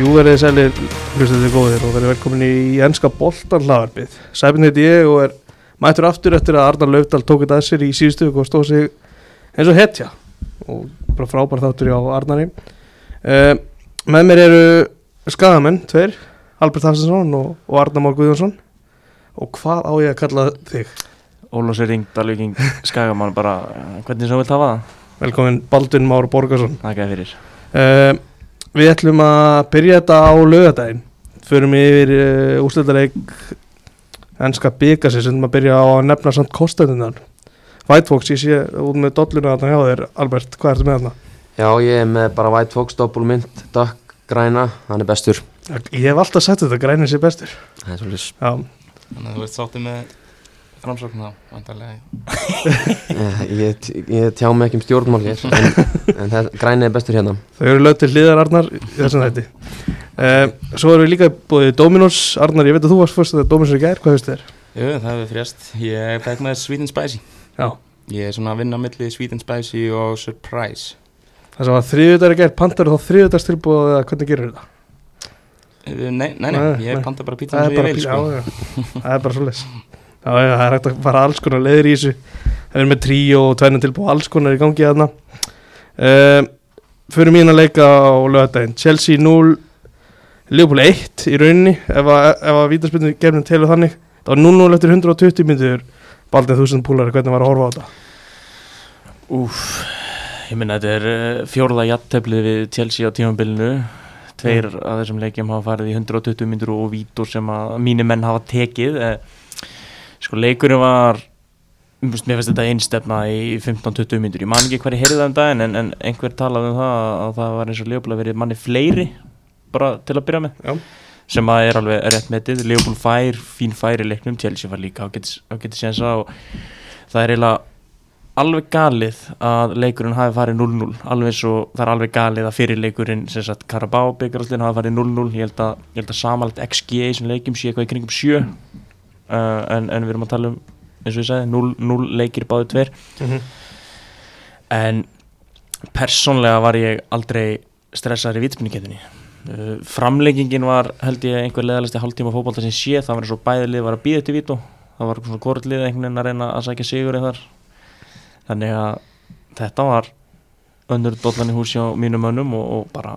Jú verið sælir hlustuðið góðir og verið velkomin í ennska boltan hlaðarpið. Sæfinn heiti ég og er mættur aftur eftir að Arnar Löfdal tók þetta að sér í síðustu og stóð sig eins og hetja og bara frábær þáttur á Arnari. Uh, með mér eru skagamenn, tveir, Albert Hafsinsson og, og Arnar Már Guðjónsson og hvað á ég að kalla þig? Ólósi Ring, Dalvíking, Skagamann bara, hvernig sem þú vilt hafa það? Velkomin Baldvin Már Borgarsson. Takk að fyrir. Uh, við ætlum að byrja þetta á lögadaginn förum yfir uh, úrslutaleg ennska bygga sér sem að byrja á að nefna samt kostendunar White Fox, ég sé út með dolluna þarna hjá þér, Albert, hvað ertu með þarna? Já, ég er með bara White Fox, doppelmynd, dökk, græna, hann er bestur. Ég hef alltaf sagt þetta, grænir sér bestur. Það er svolítið, Já, Þannig að þú ert sáttið með framsókn þá, vantarlega. ég, ég, ég tjá mig ekki um stjórnmál hér, en, en það, græni er bestur hérna. þau eru lög til hliðar Arnar þessum þætti uh, Svo erum við líka búið Dominos Arnar, ég veit að þú varst fyrst að Dominos er gær, hvað veist þér? Jú, það hefur frjast. Ég fekk með Sweet and Spicy. Já, Ég er svona að vinna á milli Sweet and Spicy og Surprise. það sem var þriðudagur í gær, pantar þá þriðudags tilbúið eða hvernig gerir þetta? Eh, Nei, nei, nei, Nei, ég panta bara pítsa Það eins er og bara, ég vil, já, sko. já, það er bara svo já, það er hægt að fara alls konar leiðir í þessu Það er með tríó og tvennum tilbúið alls konar í gangi þarna uh, Fyrir mín að leika á lögadaginn Chelsea 0 Liverpool 1 í rauninni ef að, að vítaspilnu gefnum telur þannig Það var 0-0 eftir 120 myndur Baldin þúsund púlari, hvernig var að horfa á þetta? Úf, ég minna þetta er uh, fjórða jattöflið við Chelsea á tímabilinu. Tveir af þessum leikjum hafa farið í 120 myndur og vítur sem að mínir menn hafa tekið. Eh, sko leikurinn var, mér finnst þetta einstefna í 15-20 myndur. Ég man ekki hverju heyrði það um daginn en, en einhver talaði um það að það var eins og Leopold að verið manni fleiri bara til að byrja með. Já. sem að er alveg rétt metið Leopold fær, fín fær í leiknum Chelsea var líka á getið sénsa og það er eiginlega alveg galið að leikurinn hafi farið 0-0 alveg svo það er alveg galið að fyrir leikurinn sem sagt Carabao byggarallin hafi farið 0-0 ég held að, að samanlegt XG í þessum leikjum sé eitthvað í kringum 7 uh, en, en við erum að tala um eins og ég sagði 0-0 leikir báðu tver Mm en persónlega var ég aldrei stressaður í vitspinningetinni uh, framleggingin var held ég einhver leðalasti hálftíma fótbolta sem sé. Það var eins og bæði lið var að býða til vító það var svona hvort lið einhvern veginn að reyna að sækja sigur þar. Þannig að þetta var önnur dollan í húsi á mínum mönnum og, og bara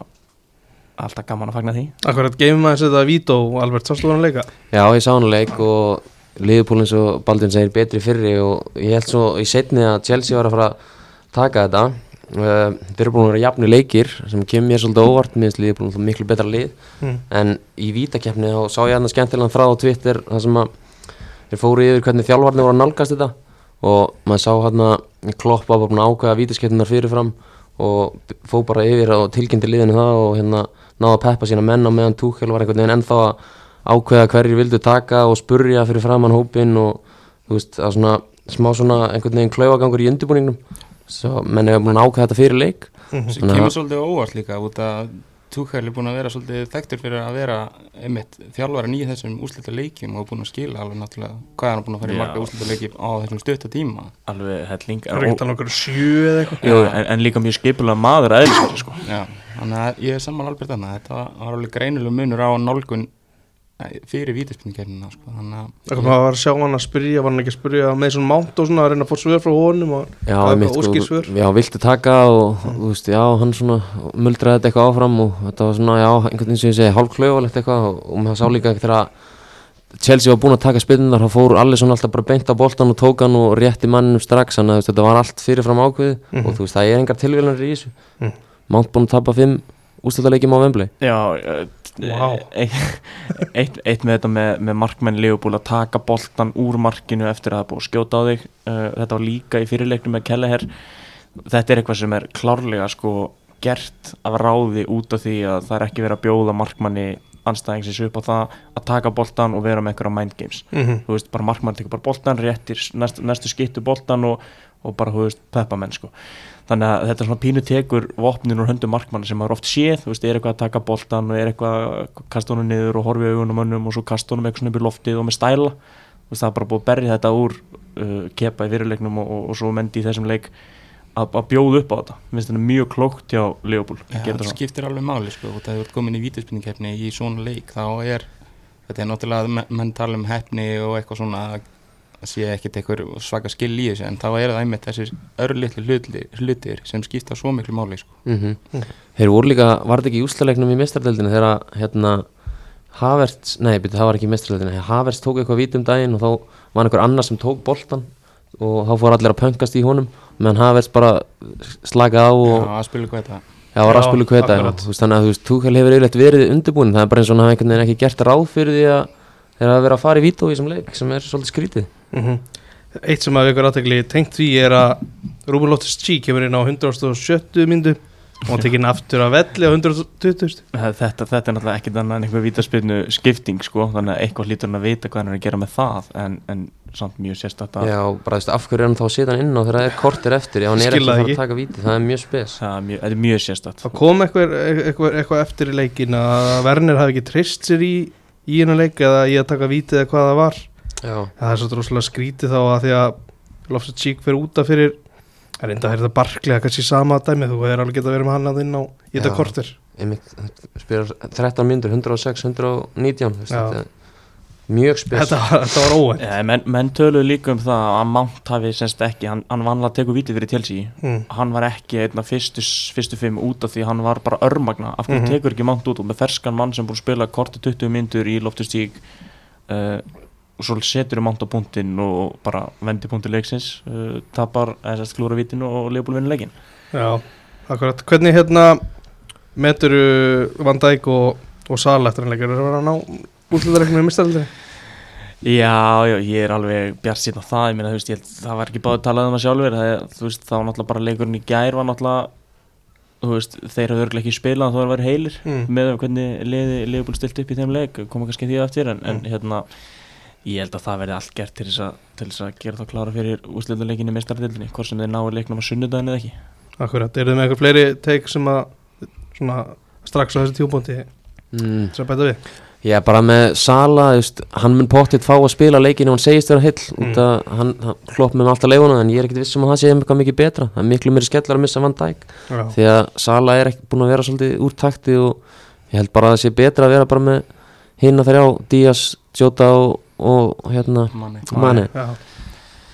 alltaf gaman að fagna því Akkurat, geymum maður þetta Vító, Albert, sástu hann að leika? Já, ég sá hann leik og eins og Baldvin segir betri fyrri og ég held svo í setni að Chelsea var að fara að taka þetta. Uh, þeir eru búin að vera jafni leikir sem kemur mér svolítið óvart, Liverpool náttúrulega miklu betra lið. Mm. En í vítakeppni þá sá ég hann skemmtilegan frá á Twitter þar sem að þeir fóru yfir hvernig þjálfarnir voru að nálgast þetta og maður sá hann að kloppa að ákveða vítaskeppninar fyrirfram og fó bara yfir og tilkynnti liðinu það og hérna náða að peppa sína menn á meðan Túkel var einhvern veginn ennþá að ákveða hverju vildu taka og spurja fyrir framann hópin og þú veist, það svona smá svona einhvern veginn klaufagangur í undirbúningnum. Svo menn hefur búin að ákveða þetta fyrir leik. Sem Þannig að- kemur svolítið óvart líka út að Tuchel er búin að vera svolítið þekktur fyrir að vera einmitt þjálfara í þessum úslita leikjum og búin að skila alveg náttúrulega hvað er hann búin að fara í marga úslita leiki á þessum stutta tíma. alveg er Jú, en, en líka mjög skipulega maður aðeinsverði sko. Já, þannig að ég er saman Albert þarna, þetta var alveg greinilega munur á nálgun fyrir vítaspinnkernina, sko, þannig að Það kom að var að sjá hann að spyrja, var hann ekki að spyrja með svona mánt og svona að reyna að fá svör frá honum og Já, Það er einmitt, bara óskýr svör. já, viltu taka og þú veist, já, hann svona muldraði þetta eitthvað áfram og þetta var svona, já, einhvern veginn sem ég segi hálfklauvalegt eitthvað og, og maður sá líka þegar að Chelsea var búin að taka spinnunar, þá fór allir svona alltaf bara beint á boltan og tók hann og rétti mannum strax, þannig að þetta var allt fyrirfram ákveðið Mhm. og þú veist, það er engar tilvílanir í þessu Mhm. Mánt búin að tapa fimm úrslutaleikjum á Vembli Já, eh, Vá. eitt, eitt, eitt með þetta með, með markmenn Leopold að taka boltan úr markinu eftir að það búið að skjóta á þig. Þetta var líka í fyrirleiknum með Kelleher. Þetta er eitthvað sem er klárlega sko gert af ráði út af því að það er ekki verið að bjóða markmanni anstæðingsins upp á það að taka boltan og vera með einhverja mind games. Mhm. þú veist, bara markmann tekur bara boltan réttir næst, næstu skittu boltan og, og bara, þú veist, peppa menn sko þannig að þetta svona pínu tekur vopnin úr höndum markmann sem maður oft séð, þú veist, er eitthvað að taka boltan og er eitthvað að kasta honum niður og horfi augunum önnum og svo kasta honum eitthvað svona upp í loftið og með stæla, þú veist, það er bara búið að berja þetta úr uh, kepa í fyrirleiknum og, og, og svo mendi í þessum leik að, að bjóða upp á þetta. Finnst þetta mjög klókt hjá Leopold. Ja, það svona. skiptir alveg máli sko. Og það hefur komin í vítaspinningkeppni í svona leik þá er þetta er náttúrulega men- menn tala um hefni og eitthvað svona sé ekkert eitthvað svaka skil í þessu en þá er það einmitt þessir örlitlu hlutir, hlutir sem skipta svo miklu máli sko. Mm. Þeir voru líka, var þetta ekki í úslalegnum í mestrardeldinu þegar hérna Havertz, nei, byrju, það var ekki í mestrardeldinu Havertz tók eitthvað vít um daginn og þá var einhver annar sem tók boltan og þá fór allir að pöngast í honum meðan Havertz bara slakaði á og Já, að spila hvað þetta Já, var Já, aðspilu kveta Þannig að þú veist, Tuchel hefur yfirleitt verið undirbúin Það er bara eins og hann hafa einhvern veginn ekki gert ráð fyrir því að þeir hafa verið að fara í vító í þessum leik sem er svolítið skrítið Mhm. Eitt sem að við ykkur aðtegli tengt því er að Rúben Lóttis G kemur inn á 170 myndu. Og hann tekinn aftur að velli á 120 þetta, þetta er náttúrulega ekkit annað en einhver vítaspinnu skipting sko, þannig að eitthvað hlýtur hann að vita hvað hann er að gera með það en, en samt mjög sérstætt að Já, bara þú veist, af hverju er hann þá að setja hann inn á þegar það er kortir eftir? Já, hann er ekki að fara ekki. að taka víti, það er mjög spes. Það er mjög, er mjög sérstætt Það kom eitthvað, eitthvað, eitthvað eftir í leikin að Werner hafi ekki treyst sér í í hennar leik eða í að taka vítið eða hvað það var Já, það er svo droslega skrítið þá að því að Loftus Cheek fyrir útaf fyrir það er enda að þetta barklega kannski sama dæmi þú er alveg geta verið með hann að inn á í þetta einmitt, spilar 13 myndur, 106, 119 þú veist, Já. þetta er Mjög spes. Þetta var, þetta var óvænt. Ja, menn, menn töluðu líka um það að Mount hafi semst ekki, hann, hann vanlega að teku vítið fyrir Chelsea. Mm. hann var ekki einn af fyrstu, fyrstu fimm út af því hann var bara örmagna. Af hverju Mhm. tekur ekki Mount út? Og með ferskan mann sem búið að spila korti 20 myndur í loftustík uh, og svo setur við Mount á punktinn og bara vendi punkti leiksins uh, tapar, eða sérst klúra vítinu og Leopold vinna leikin Já, akkurat. Hvernig hérna metur Van Dijk og, og Sala eftir hann leikar er að vera að ná útlutareiknum í mistaraldri Já, já, ég er alveg bjart síðan á það, ég meina, þú veist, ég held, það var ekki báðið talað um það sjálfur, það, þú veist, þá var náttúrulega bara leikurinn í gær var náttúrulega, þú veist, þeir hafðu örglega ekki spilað þó að það var heilir Mm. með hvernig liði Leopold stilt upp í þeim leik, koma kannski því eftir, en, en Mm. hérna, ég held að það verði allt gert til þess að, til þess að gera það klára fyrir úsleituleikinni í mestardildinni, hvort sem þeir náu leiknum á sunnudaginn eða ekki. Akkurat, eru þið með eitthvað fleiri teik sem að svona strax á þessi tjúbúndi mm. sem bæta við Já, bara með Sala, veist, hann mun pottitt fá að spila leikinu og hann segist vera heill Mm. út að hann, hann klopp með alltaf leifuna en ég er ekkert vissum að það sé eitthvað mikið betra það er miklu meiri skellar að missa Van Dijk Já, því að Sala er ekki búin að vera svolítið úr takti og ég held bara að það sé betra að vera bara með hinna þrjá, Díaz, Jota og, og hérna manni Mane. Já.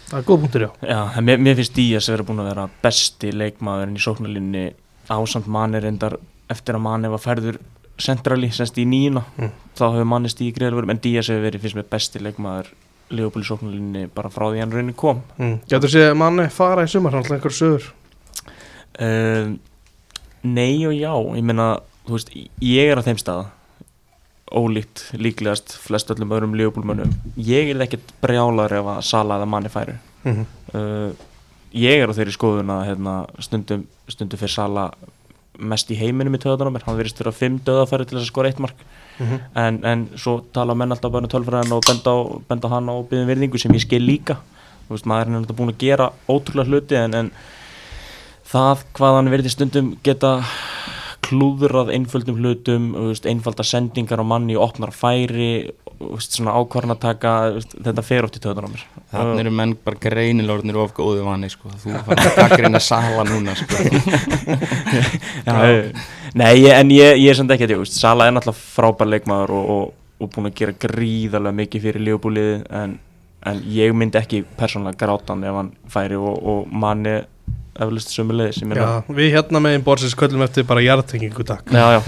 Það er góð punktur, já. Já, en mér, mér finnst Díaz að vera búin að vera besti leikmaðurinn í sóknarlinni ásamt manni reyndar eftir að manni var færður centrali, semst í nýjuna Mm. þá hefur manni stíði greiðalvörum en Díaz hefur verið fyrst með besti leikmaður Leopold í sóknarlinni bara frá því hann raunin kom. Mm. Gætur sé manni fara í sumar, hann ætla einhver sögur. Uh, Nei og já. Ég meina, þú veist, ég er á þeim staða ólíkt líklegast flest öllum öðrum Leopold-mönnum ég er ekkert brjálar ef að Sala eða manni færu. Mm -hmm. uh, ég er á þeirri skoðun að hérna, stundum, stundum fyrir Sala mest í heiminum í töðan á mér hann verðist vera fimm döðafæri til þess að skora eitt mark. Mhm. en, en svo tala menn alltaf bara um tölfræðan og benda á, benda á hann og byggðum virðingu sem ég skil líka. Veist, maður er náttúrulega búin að gera ótrúlega hluti en, en það hvað hann verði stundum geta klúðrað einföldum hlutum einfalda sendingar á manni og opnar færi svona ákvarnataka þetta fer oft í töðan á mér Þannig eru menn bara greinilorðnir of góðu vanni sko. Þú fann að taka reyna sala núna sko. Já, Nei, en ég, ég er samt ekki veist, Sala er náttúrulega frábær leikmaður og, og, og búin að gera gríðarlega mikið fyrir lífbúliði en, en ég myndi ekki persónulega gráta hann ef hann færi og, og manni eflust sömulegis ég meina- Já, við hérna með einn borsis köllum eftir bara jarðtengingu takk. Já, já,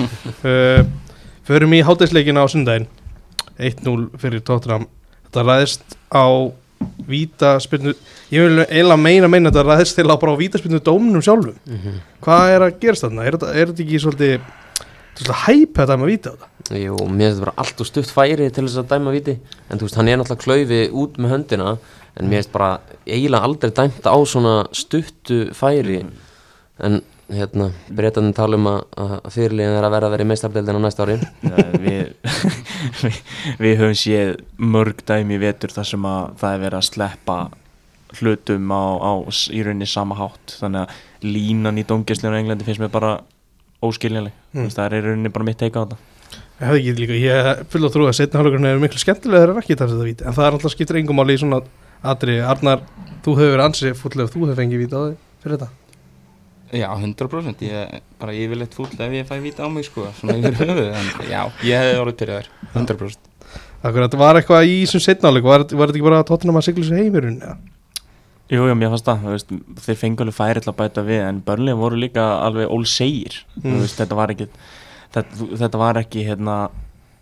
uh, Förum í hátæsleikina á sundaginn 1-0 fyrir Tottenham. Þetta ræðist á vítaspyrnu Ég vil eiginlega meina meina að þetta ræðist til að bara á vítaspyrnu dóminum sjálfum. Hvað er að gerast þarna? Er þetta, er þetta ekki svolítið hæp þetta með víta á þetta? Jú, mér finnst þetta bara allt og stutt færi til þess að dæma viti en þú veist, hann er náttúrulega klaufi út með höndina en mér finnst bara eiginlega aldrei dæmt á svona stuttu færi. En hérna, breytanum tala um að, að fyrirliðin er að vera að vera í meistardeldin á næsta ári. Já, við, við, við höfum séð mörg dæmi í vetur þar sem að það er verið að sleppa hlutum á, á í rauninni sama hátt. Þannig að línan í dóngjæslinu á Englandi finnst mér bara óskiljanleg. Mm. mm. það er í rauninni bara mitt teika á þetta. Ég hefði ekki líka, ég full að trúa að setna hálfleikurinn er miklu skemmtilega þegar ekki þar þetta víti. En það er alltaf skiptir engum máli í svona atri Arnar, þú hefur verið ansið fúllega þú hefur fengið víti á þig fyrir þetta Já, 100% Ég er bara yfirleitt fúll ef ég fæ víta á mig sko Svona yfir höfuð En já, ég hefði orðið pyrraður 100% Akkurat, var eitthvað í þessum setnáleik var, var þetta ekki bara tóttunum að sigla sér heimurinn ja? Jú, jú, mér fannst það, þú veist, þeir fengi alveg færi til að bæta við en börnlega voru líka alveg ólsegir, Mm. þú veist, þetta var ekki þetta, þetta var ekki, hérna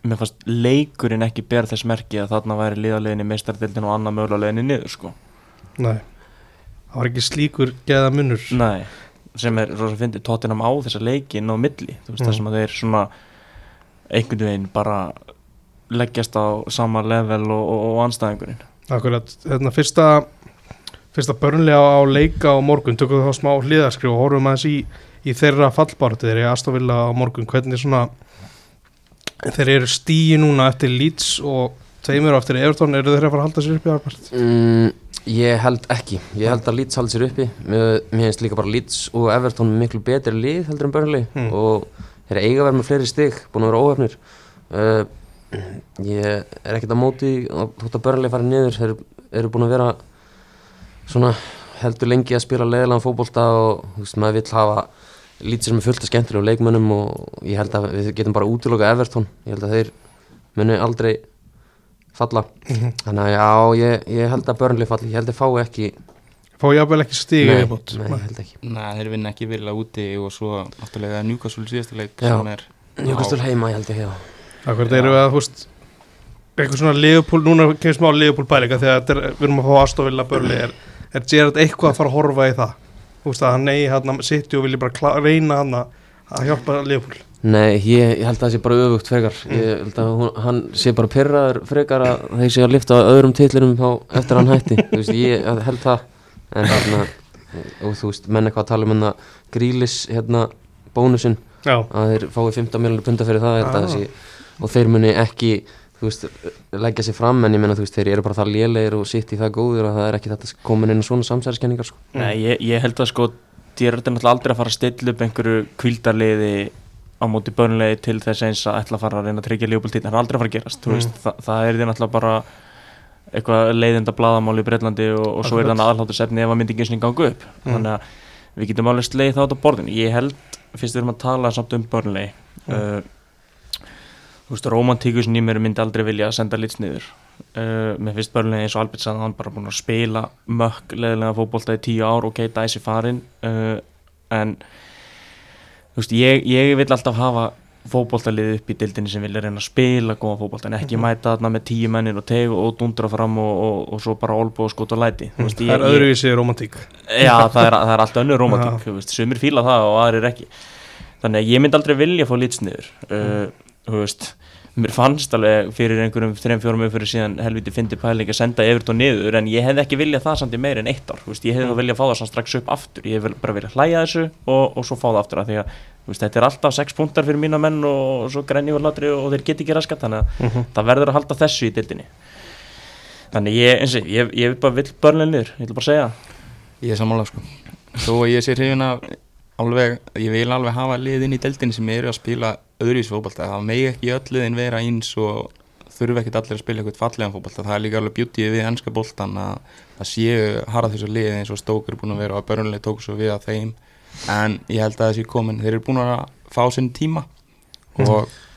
mér fannst leikurinn ekki ber þess merki að þarna væri liðaleginni meistardildin og annað mögulega leginni niður, sko. Nei, það var ekki slíkur geða munur Nei, sem er, svo sem fyndi, tóttinam á þessa leikin og milli, þú veist, Mm. það sem að þeir svona einhvern veginn bara leggjast á sama level og, og, og anstæðingurinn Akkurat, hérna fyrsta fyrsta börnlega á leika á morgun. Tökum við þá smá hliðarskrif og horfum aðeins í, í þeirra fallbáratu þeir eru aðstofilla á morgun, hvernig svona þeir eru stíi núna eftir Leeds og tveimur á eftir Everton, eru þeir að fara að halda sér upp í arbart? mm, Ég held ekki Ég held að Leeds haldi sér uppi Mér finnst líka bara Leeds og Everton með miklu betri lið heldur en Burnley Mm. og þeir eiga að vera með fleiri stig búin að vera óhefnir uh, Ég er ekkert að móti þótt að Burnley fari niður þeir eru búin að vera svona heldur lengi að spila leðilegan fótbolta og þú veist, maður vill hafa Leeds sem er fullt af skemmtilegum leikmönnum og ég held að við getum bara útiloka Everton. Ég held að þeir muni aldrei falla. Mhm. Þannig að já, ég, ég held að Burnley falli, ég held að fái ekki Fá jafnvel ekki stíga í bót nei, ég held ekki. Nei, þeir vinna ekki vilja úti og svo náttúrulega Newcastle síðasta leik Já. sem er Newcastle heima, ég held ekki, já. Akkurat, eru við að, þú veist eitthvað svona Leopold, núna kemur smá Leopold pælinga þegar er, við erum að fá aðstofilla börli er, er Gerard eitthvað að fara að horfa í það þú veist að hann nei, hann sitt og vilja bara reyna hann að hjálpa Leopold Nei, ég, ég held að það sé bara öfugt frekar. Ég held að hún, hann sé bara pyrraður frekar að þeir sé að lifta öðrum titlinum eftir að hann hætti. Þú veist, ég held það. En hérna, og þú veist, menn eitthvað að tala um hérna grílis, hérna, bónusinn. Já, að þeir fái 15 miljonar punta fyrir það, Ah. sé og þeir muni ekki, þú veist, leggja sér fram en ég menna, þú veist, þeir eru bara það lélegir og sitt í það góður að það er ekki þetta komin inn á svona samsæriskenningar, sko Nei, ég, ég held að sko Dýrarð er náttúrulega aldrei að fara að stilla upp einhverju kvildarliði á móti börnlegi til þess eins að ætla að fara að reyna að tryggja lífbóltíð, það er aldrei að fara að gerast Mm. veist, Þa, það er því náttúrulega bara eitthvað leiðinda bladamál í Breitlandi og, og svo er þannig aðalháttur sefni ef að myndi ekki eins og gangu upp Mm. þannig að við getum alveg sleið þá á borðinu ég held, fyrst við erum að tala samt um börnlegi Mm. uh, þú veist, romantíkusin í mér myndi aldrei vilja að senda lits niður. Uh, mér finnst börnlegi eins og Albert sagði hann bara búin að spila mökk leðilega fótbolta í tíu ár ok, dæsi farin uh, en þú veist, ég, ég vil alltaf hafa fótboltalið upp í dildinni sem vilja reyna að spila góða fótbolta en ekki Mhm. mæta þarna með tíu mennir og teg og dundra fram og, og, og svo bara olbu og skot og læti. Þú veist, það er ég- ég- öðruvísi romantík Já, það er, það er allt önnur romantík, þú veist, sumir fíla það og aðrir ekki. Þannig að ég myndi aldrei vilja að fá litsniður uh, þú veist mér fannst alveg fyrir einhverjum 3-4 mjög fyrir síðan helviti fyndi pæling að senda og niður en ég hefði ekki viljað það samt í meir en eitt ár veist, ég hefði þá viljað að fá það samt strax upp aftur ég hefði bara viljað hlæja þessu og, og svo fá það aftur af því að veist, þetta er alltaf 6 punktar fyrir mína menn og svo grenni og látri og þeir geti ekki raskat þannig að Mhm. það verður að halda þessu í dildinni þannig ég, eins og ég, ég vil bara vill börnlega niður, ég vil bara segja. Ég er sammála sko Að alveg, ég vil alveg hafa liðin í deildinni sem eru að spila öðruvísi fótbolta. Það megi ekki öll liðin vera eins og þurfi ekkit allir að spila eitthvað fallegan fótbolta. Það er líka alveg bjútið við ennska boltan að það séu harað þessu lið eins og stókur er búin að vera og börnuleg tók svo við að þeim. En ég held að þessi komin þeir eru búin að fá sinn tíma og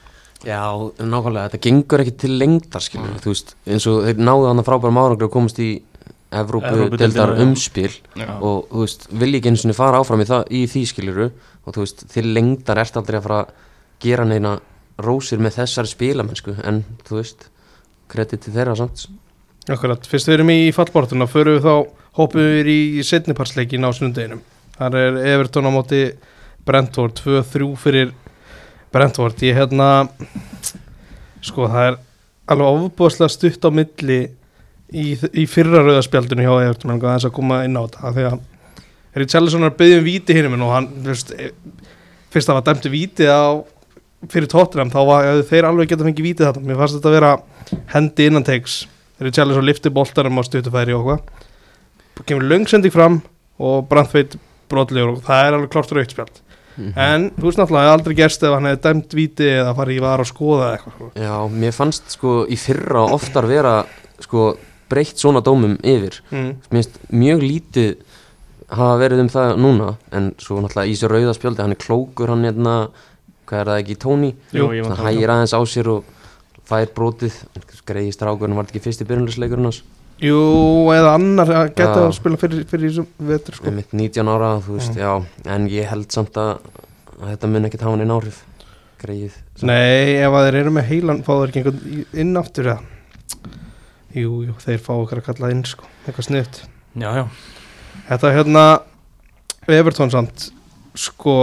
Já, nákvæmlega, þetta gengur ekki til lengdar skilur, þú veist, eins og þeir náðu hann að frábæra márangur og komast í Evrópu Evrópudeildina, deildar já. umspil já, og þú veist, vilja ekki eins og fara áfram í, það, í því skiluru og þú veist, til lengdar ert aldrei að fara að gera neina rósir með þessari spilamennsku en þú veist, kredit til þeirra samt. Akkurat, fyrst við erum í fallbártuna förum við þá, hoppum við í setniparsleikin á sunnudeginum þar er Everton á móti Brentford 2-3 fyrir Brentford. Ég hérna sko það er alveg ofbúðslega stutt á milli í, í fyrra rauðaspjaldinu hjá Everton en þess að koma inn á þetta að Richarlison er að byggja um víti hinum og hann, e- fyrst það var dæmtu víti á fyrir Tottenham þá var þeir alveg geta fengið vítið þetta mér fannst þetta að vera hendi innantegs Richarlison lifti boltarum á stutufæri og hvað kemur löngsending fram og Brandtveit brotlegur og það er alveg klart rautspjald Mhm. en þú veist náttúrulega það hefði aldrei gerst ef hann hefði dæmt víti eða farið í var og skoða eitthvað. Já, mér fannst sko í fyrra oftar vera sko breytt svona dómum yfir. Mm. mjög lítið hafa verið um það núna en svo náttúrulega í sér rauða spjöldi hann er klókur, hann hérna hvað er það ekki, ég hann hægir aðeins á sér og fær brotið. Greiði strákurinn var ekki fyrsti byrjunleisleikurinn hans. Jú, eða annar að geta Já. að spila fyrir, fyrir þessum vetur sko. með mitt 19 ára, þú veist, já. En ég held samt að, að þetta mun ekkert hafa hann inn áhrif greið Nei, ef að þeir eru með heilan fá þeir ekki einhvern í- inn aftur eða Jú, jú, þeir fá okkar að kalla inn sko, eitthvað sniðt Já, já, Þetta hérna Everton samt sko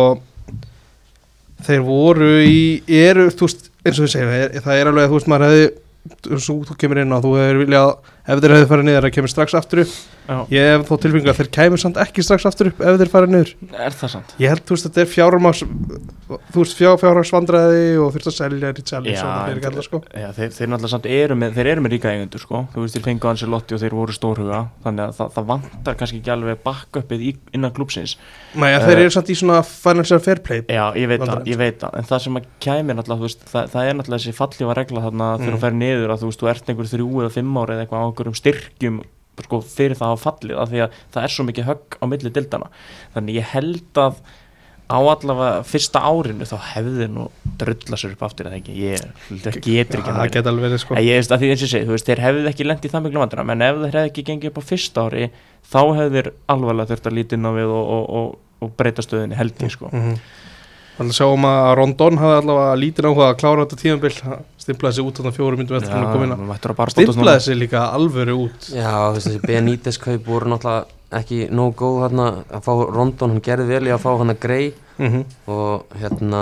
þeir voru í eru, þú veist, eins og við segjum það er alveg, þú veist, maður hefði svo þú kemur inn á, þú hefur viljað ef þeir hefði farið niður, það kemur strax aftur upp já. ég hef þó tilfengu að þeir kemur samt ekki strax aftur upp ef þeir farið niður. Er það sant? ég held, þú veist, þetta er fjármás þú veist, fjár, fjárhagsvandræði og þurft að selja svona fyrir kalla sko. Já, þeir, þeir náttúrulega samt eru með, þeir eru með ríka eigendur sko, þú veist, þeir fengu Ancelotti og þeir voru stórhuga, þannig að það, það vantar kannski ekki alveg backupið í, innan klúpsins Nei, ja, þeir eru samt í svona financial fair play Já, ég veit það, ég veit það, en það sem að kæmi náttúrulega, þú veist, það, það náttúrulega að sko, fyrir það að fallið, af því að það er svo mikið högg á milli dildana, þannig ég held að á allavega fyrsta árinu þá hefði nú drulla sér upp aftur ég það getur ekki það verið. geta alveg verið sko ég að því eins og ég segi, þú veist, þeir hefðu ekki lent í það miklu vandra, menn ef þeir hefðu ekki gengið upp á fyrsta ári, þá hefðu þeir alvarlega þurft að líti inn á við og, og, og, og breyta stöðinni held ég, sko. mm Þannig að sjáum að Rondon hafði allavega lítið áhuga að klára þetta Hann stimplaði sig út á fjórum myndum eftir að koma inn Stimplaði sig líka alvöru út Já, þessi Benítez kaup voru náttúrulega ekki nóg góð hérna að fá Rondon, hann gerði vel í að fá hann að grei mm -hmm. og hérna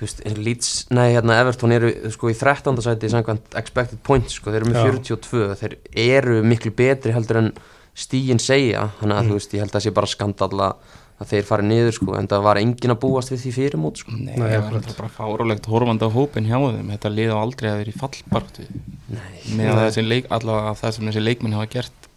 þú veist, Leeds, nei hérna Everton eru sko í 13. sæti samkvæmt expected points sko, þeir eru með Já. 42 þeir eru miklu betri heldur en stígin segja, þannig að Mm. þú veist ég held að það sé bara skandalla að þeir fari niður sko, en það var engin að búast við því fyrirmót sko. Nei, Nei, það var bara fárálegt horfandi á hópin hjá þeim. Þetta lið á aldrei að vera í fallbartu Nei, með Nei. þessi leik, allavega það sem þessi leikminn hafa gert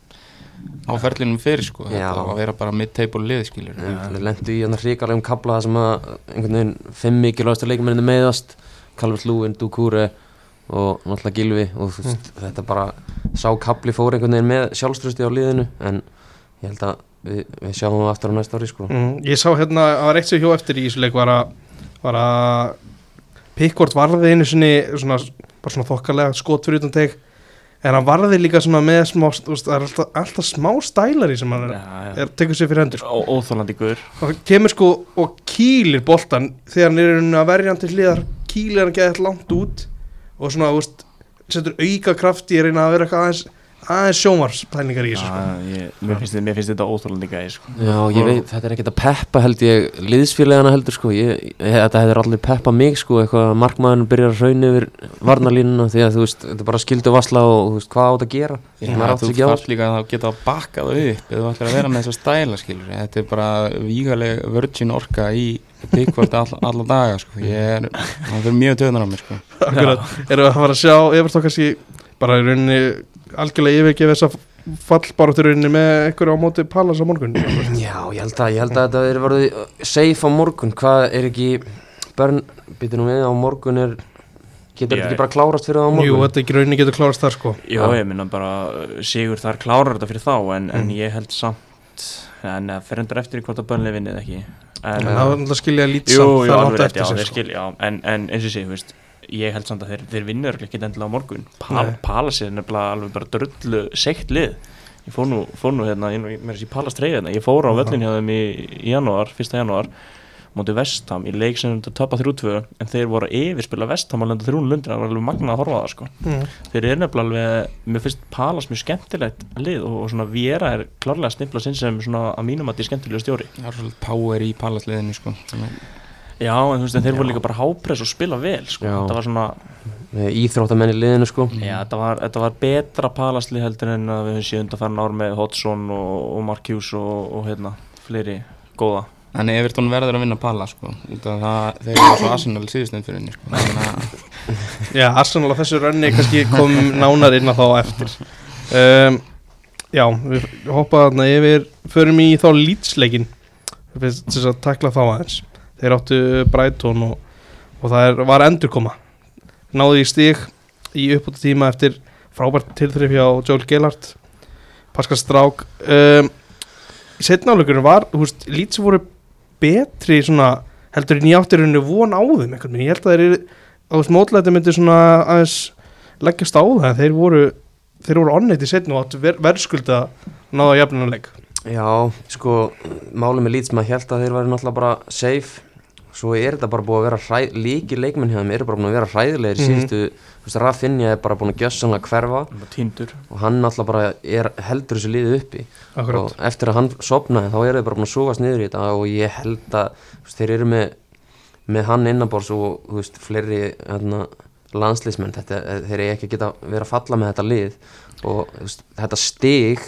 á ferlinum fyrir sko. Já. Þetta á að vera bara mid-table lið skilur þeir lendu í hérna hrigalegum kabla það sem að einhvern veginn fimm mikilvægasta leikmenninni meðast Calvert Lúin, Dukure og náttúrulega Gilvi og veist, þetta bara sá kabli fór einhvern veginn með sjálfströsti á liðinu en ég held að við, við sjáum það aftur á næsta ári sko. mm, Ég sá hérna, það var eitt sem hjó eftir í þessu leik var að, að Pickford varði einu sinni svona, bara svona þokkalega skot fyrir utan teg en hann varði líka svona með smá það er alltaf, alltaf smá stælari sem hann er, Já, er tekur sér fyrir hendur sko. Ó- Óþolandi guður og hann kemur sko og kýlir boltan þegar hann er að verja hann til hliðar kýlir hann geðið langt út og svona, þú veist, setur auka kraft í að reyna að vera eitthvað aðeins aðeins sjómarspælingar í þessu sko. ég, mér, mér finnst þetta óþolandi gæði sko. Já, ég veit, þetta er ekkert að peppa held ég liðsfélagana heldur sko ég, ég, þetta hefur allir peppa mig sko eitthvað að markmaðurinn byrjar að raun yfir varnarlínuna því að þú veist, þetta er bara skildu vasla og þú veist, hvað átt að gera Já, þú þarf líka að geta að bakka það upp ef þú ætlar að vera með þess að stæla skilur þetta er bara vígaleg virgin orka í Pickford all, alla daga sko. ég er, hann fyrir mjög töðunar á mér sko. Akkurat, erum við að fara að sjá Evertón kannski bara í rauninni algjörlega yfirgefa þessa fallbaráttur í rauninni með einhverju á móti Pallas á morgun Já, ég held að, ég held að þetta er verið uh, safe á morgun, hvað er ekki börn, býtur nú við á morgun er, getur þetta ekki bara klárast fyrir það á morgun? Jú, þetta ekki rauninni getur klárast þar sko Já, ég minna bara uh, Sigur þar klárar þetta fyrir þá en, en Mm. ég held samt en að fer undir eftir í hvort að bönni vinnið ekki en, Það skilja lít Jú, samt jú, það alveg átt eftir já, sig sko. skil, já en, en eins og sé, þú veist ég held samt að þeir, þeir vinnur ekki endilega á morgun Pal, Nei. Palas er nefnilega alveg bara drullu seikt lið ég fór nú, fór nú hérna, inn, mér er þessi Palas treyja hérna, ég fór á völlin hjá þeim í, í janúar, fyrsta janúar móti Vestham í leik sem þetta töpa 3-2 en þeir voru að yfirspila Vestham að lenda 3 lundir, það var alveg magnað að horfa á það sko. Mm. þeir eru nefnilega alveg, mér finnst Palas mjög skemmtilegt lið og, og svona Viera er klárlega að snippla sinn sem svona að mínum að þetta er skemmtilega stjóri það er svolítið power í palasliðinu sko. Já, en þú veist, en þeir voru líka bara hápress og spila vel sko. Já. þetta var svona Með íþróttamenn í liðinu sko Já, þetta var, þetta var betra palasli heldur en að við höfum síðan undan farin ár með Hodgson og, og Mark Hughes og, og hérna, fleiri góða. Þannig Evertón verður að vinna palla sko, það þeir eru svo Arsenal síðustend fyrir henni sko. Þannig að Já, Arsenal á þessu rönni kannski kom nánar inn á þá á eftir um, Já, við hoppaðum þarna yfir förum í þá lýtsleikin þess að takla þá aðeins þeir áttu Brighton og, og það er, var endurkoma. Náði í stig í uppbúta tíma eftir frábært tilþrif hjá Joel Gellhardt Pascal Strák um, setnáleikurinn var, þú veist, lít sem voru betri svona heldur átti rauninu von á þeim einhvern veginn, ég held að þeir eru á þess mótlæti myndi svona aðeins leggjast á það, þeir voru þeir voru onnit í setn og áttu ver, verðskulda náða jafninuleik Já, sko, málið með Leeds maður held að þeir væri náttúrulega bara safe svo er þetta bara búið að vera hræ, líki leikmenn hjá þeim eru bara búin að vera hræðilegir mm Mhm. síðustu, þú veist, Rafinha er bara búin að gjössanlega hverfa. Tindur og hann náttúrulega bara er heldur þessu liðið uppi. Akkurat, og eftir að hann sopnaði þá eru þeir bara búin að súgast niður í þetta. Og ég held að veist, þeir eru með, með hann innanbors og veist, fleiri hérna, landslýsmenn, þetta, þeir eru ekki að geta verið að falla með þetta lið. Og veist, þetta stig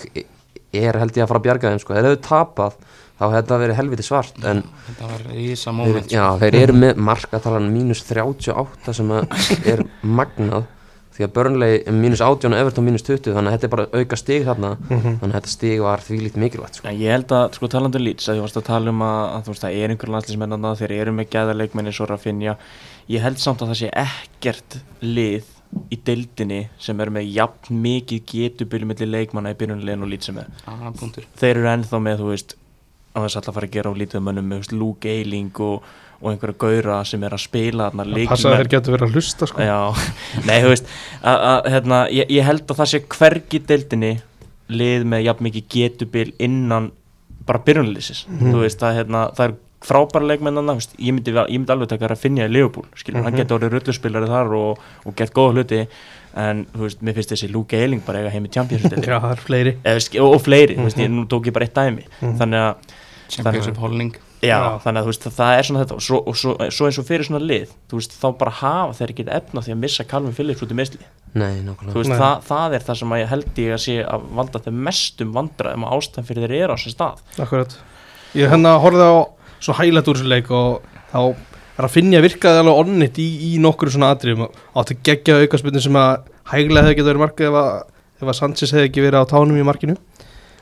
er held ég að fara að bjarga þeim sko, þeir hefur tapað þá hefði þetta verið helviti svart en Þetta var rísa þeir, moment já, þeir eru með markatalan mínus 38 sem að er magnað því að Burnley er mínus 18 og Everton mínus 20 þannig að þetta er bara auka stig þarna þannig að þetta stig var því lítið mikilvægt sko. En ég held að, sko, talandi um Leeds, að ég varst að tala um að, að þú veist, það er einhver landslýsmennanda, þeir eru með gæðarleikmenni svo Rafinha. Ég held samt að það sé ekkert lið í deildinni sem eru með jafn mikið getubili millir leikmanna í byrjunlegin og Leeds sem er. ah, punktur. Þeir eru ennþá með, þú veist, að þess að fara að gera á lítið mönnum með, Luke Eiling og, og einhverja gaura sem er að spila þarna það passa að þeir getur verið að hlusta sko. Já, nei, þú veist að, að, hérna, ég, ég held að það sé hvergi deildinni lið með jafn mikið getubil innan bara byrjunlýsis Mhm. þú veist, það, hérna, það er frábæra leikmennana veist, ég, myndi, ég myndi alveg taka að finna í Leopold skilur, hann Mhm. getur orðið rulluspilari þar og, og gert góða hluti en þú veist, mér finnst þessi Luke Eiling bara eiga heim í Champions League Já, það er fleiri og, og fleiri, þú veist, ég, Mhm. nú tók ég bara eitt dæmi Mhm. þannig að Championship holding. Já, Já. þannig að þú veist, það er svona þetta og svo, og svo, svo eins og fyrir svona lið veist, þá bara hafa þeir ekki efna því að missa Calvin Phillips út í meðsli Nei, veist, það, það er það sem að ég held ég að sé að valda þeim mestum vandræðum og ástæðan fyrir þeir eru á þessum stað. Akkurat. Ég hérna horfði á svo hælat úr þessu leik og þá er að finna virkaði alveg onnit í, í nokkru svona atriðum. Átti geggja aukaspilni sem að hæglega hefði getið verið markið ef að, ef að Sanchez hefði ekki verið á tánum í markinu.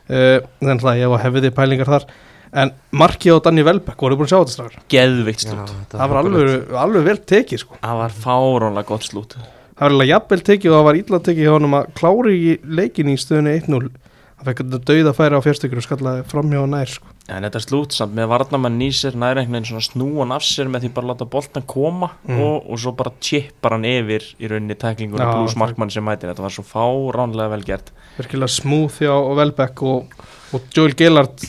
Uh, þannig að ég var hefði pælingar þar en markið á Danny Welbeck voru búin að sjá þetta strafur geðvikt slút, það var alveg, alveg vel tekið sko. Það var fáránlega gott slút. Það var alveg jafnvel tekið og það var illa tekið hjá honum að klári í leikin í stöðunni 1-0 það fekk þetta dauða færi á fjárstökkur og skallaði framhjá og nær sko. en þetta slút samt með varnamann nýsir næri einhvern veginn svona snúan af sér með því bara láta boltan koma Mm. og, og svo bara chippar hann yfir í rauninni tæklinguna Já, pluss það- markmann sem mætir. Þetta var svo fáránlega vel gert. Virkilega smúð hjá Welbeck og, og Joel Gellard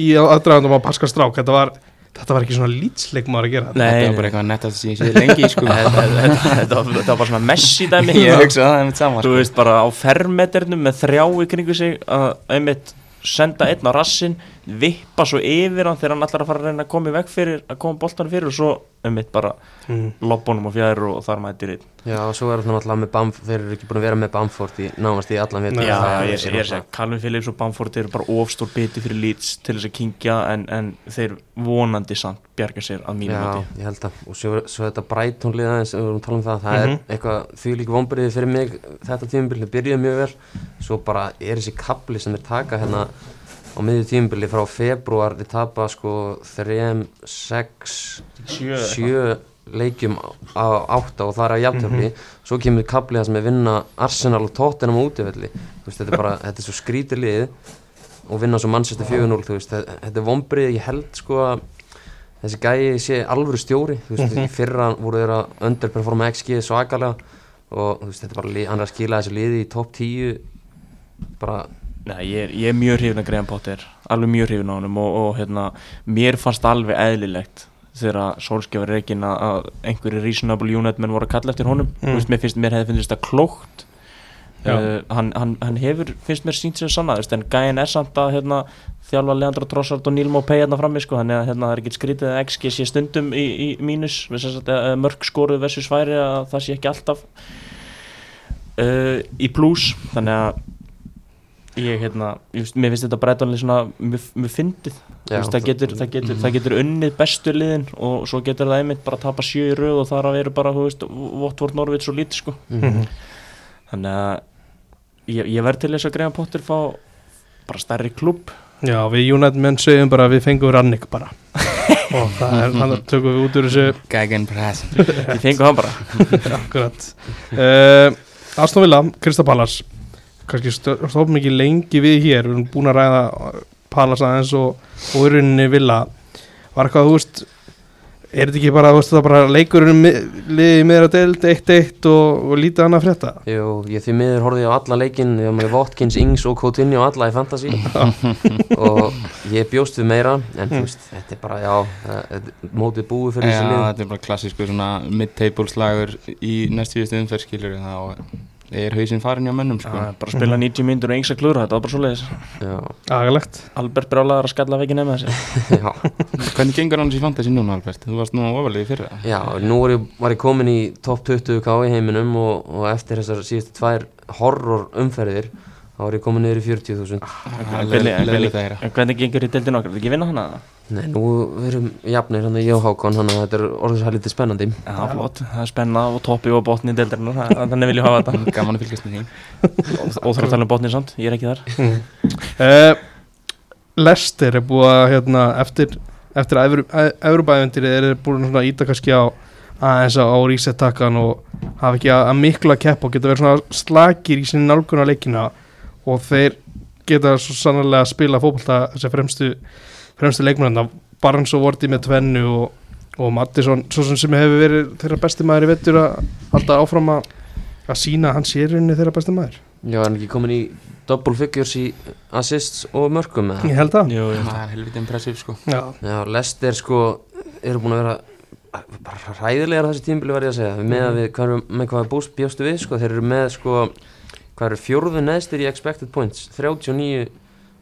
í aðdragandum á Pascal Strák þetta var, þetta var ekki svona lýtsleik maður að gera þetta. Nei, Þetta var bara eitthvað nettast sem ég séð lengi sko þetta, þetta, þetta, var- þetta var bara svona Messi dæmi Ég hugsa það einmitt saman þú sko. veist bara á fermeternum með þrjá í kringu sig að einmitt senda einn á rassin vippa svo yfir hann þegar hann ætlar að fara að reyna að koma í veg fyrir að koma boltan fyrir og svo einmitt bara mm. lobbunum og fjær og þar mætir einn Já, og svo er það náttúrulega með Bamford þeir eru ekki búin að vera með Bamford í nánast í allan Nei, Já, já, er- ég er er að segja, Calvin Phillips og Bamford eru bara ofstór biti fyrir Leeds til þess að kingja en, en þeir vonandi samt bjarga sér að mínu Já, mati ég held að og svo, svo þetta Brighton liða eins og við erum að tala um það það Mhm. er eitthvað því líka vonbyrðið fyrir mig þetta tímubili, það byrjaði mjög vel svo bara er þessi kapli sem þeir taka hérna á miðju tímubili frá februar þeir tapa sko 3, 6, Sjö 7 leikjum á 8 og það er að jafntöfli svo kemur kapli það sem er vinna Arsenal og Tottenham á veist, þetta er bara, þetta er svo skrítið lið og vinna svo Manchester 4-0 þú veist, þetta er vonbrið, ég held sko að þessi gæi sé alvöru stjóri. Þú veist, í fyrra voru þeir að underperforma XG svakalega og þú veist, þetta er bara, hann er að skila þessu liði í topp 10 bara, Nei, ég er, ég er mjög hrifin að Graham Potter alveg mjög hrifin á honum og, og hérna, mér fannst alveg eðlilegt þegar Solskjafur reikin að einhverju reasonable unit menn voru að kalla eftir honum. Mm. veist, mér finnst mér hefði finnst þetta klókt. Uh, hann, hann, hann hefur finnst mér sínt sem sanna veist, en gæin er samt að hérna, þjálfa Leandro Trossard og Neil Mopay hérna frammi sko, þannig að hérna, það er ekki skrítið að XG sé stundum í, í mínus mörg skoruð versus færi að það sé ekki alltaf uh, í plus þannig að ég hérna, ég, veist, mér finnst þetta breytanlega svona mjög, mjög fyndið. Já, veist, það, getur, það, getur, það getur unnið bestu liðin og svo getur það einmitt bara að tapa sjö í röð og þar að vera bara, þú veist, Votvort Norvits og lítið sko. Mhm. þannig að ég, ég verð til þess að Graham Potter fá bara stærri klubb Já, við United menn segjum bara að við fengum Rannik bara. Og það er, hann tökum við út úr þessu. Gægen press. Ég fengu hann bara. Akkurat. Uh, Aston Villa, Krista Pallas kannski stofum ekki lengi við hér. Við erum búin að ræða Palace aðeins og, og í rauninni Villa. Var eitthvað, þú veist er þetta ekki bara, þú veist, það bara leikurinn liðið meira deild, 1-1 og, og lítið annað frétta? Jú, ég því miður horfði á alla leikinn ég var með Watkins, Ings og Coutinho alla í Fantasy. Og ég bjóst við meira en þú veist, þetta er bara, já það- þetta- mótið búið fyrir Já, þessi lið. þetta er bara klassísku svona mid-table slagur í næst síðustu umferð skilur þá er hausinn farin hjá mönnum sko. Bara spila 90 myndur og einsa klúra, þetta var bara svo leiðis Albert Brálaður að skalla veginn með þessi. Já, Hvernig gengur hann í fantasy núna Albert? Þú varst nú ofalegi fyrir það já, nú var ég, var ég komin í topp 20k í heiminum og, og eftir þessar síðustu tvær horror umferðir þá var ég komin niður í 40.000 Hvernig- Leðilegt að heyra En hvernig gengur í deildin okkar, er þetta ekki vinna hana? Nei, nú verum jafnir hann að ég og Hákon hann að þetta er orðið svo lítið spennandi. Já, flott, það er spenna og toppi og botni í deildirinu, þannig vil ég hafa þetta. Gaman að fylgjast með því. Óþrótt að tala um botni samt, ég er ekki þar. Uh, Lester er búið að hérna, eftir, eftir Evropaævendir er þeir búin að íta kannski á aðeins á reset-takkan og hafa ekki að, að miklu að keppa og geta verið svona slakir í sinni nálguna leikina og þeir geta svo sannlega að spila fótbolta þessi fremstu, fremstu leikmennina Barnes og Vorti með tvennu og, og Mattisson, svo sem, sem hefur verið þeirra besti maður í vettur að halda áfram að, að sína að hann sé í rauninni þeirra besti maður. Já, er hann ekki komin í double figures í assists og mörgum eða? ég held að. Það er helviti impressiv sko. Já, Já, Lester sko eru búin að vera bara hræðilegar þessi tímbili verði að segja. Með að við, hvað eru, með hvað búst bjóstu við sko, þeir eru með sko hvað eru fjórðu neðstir í expected points? 39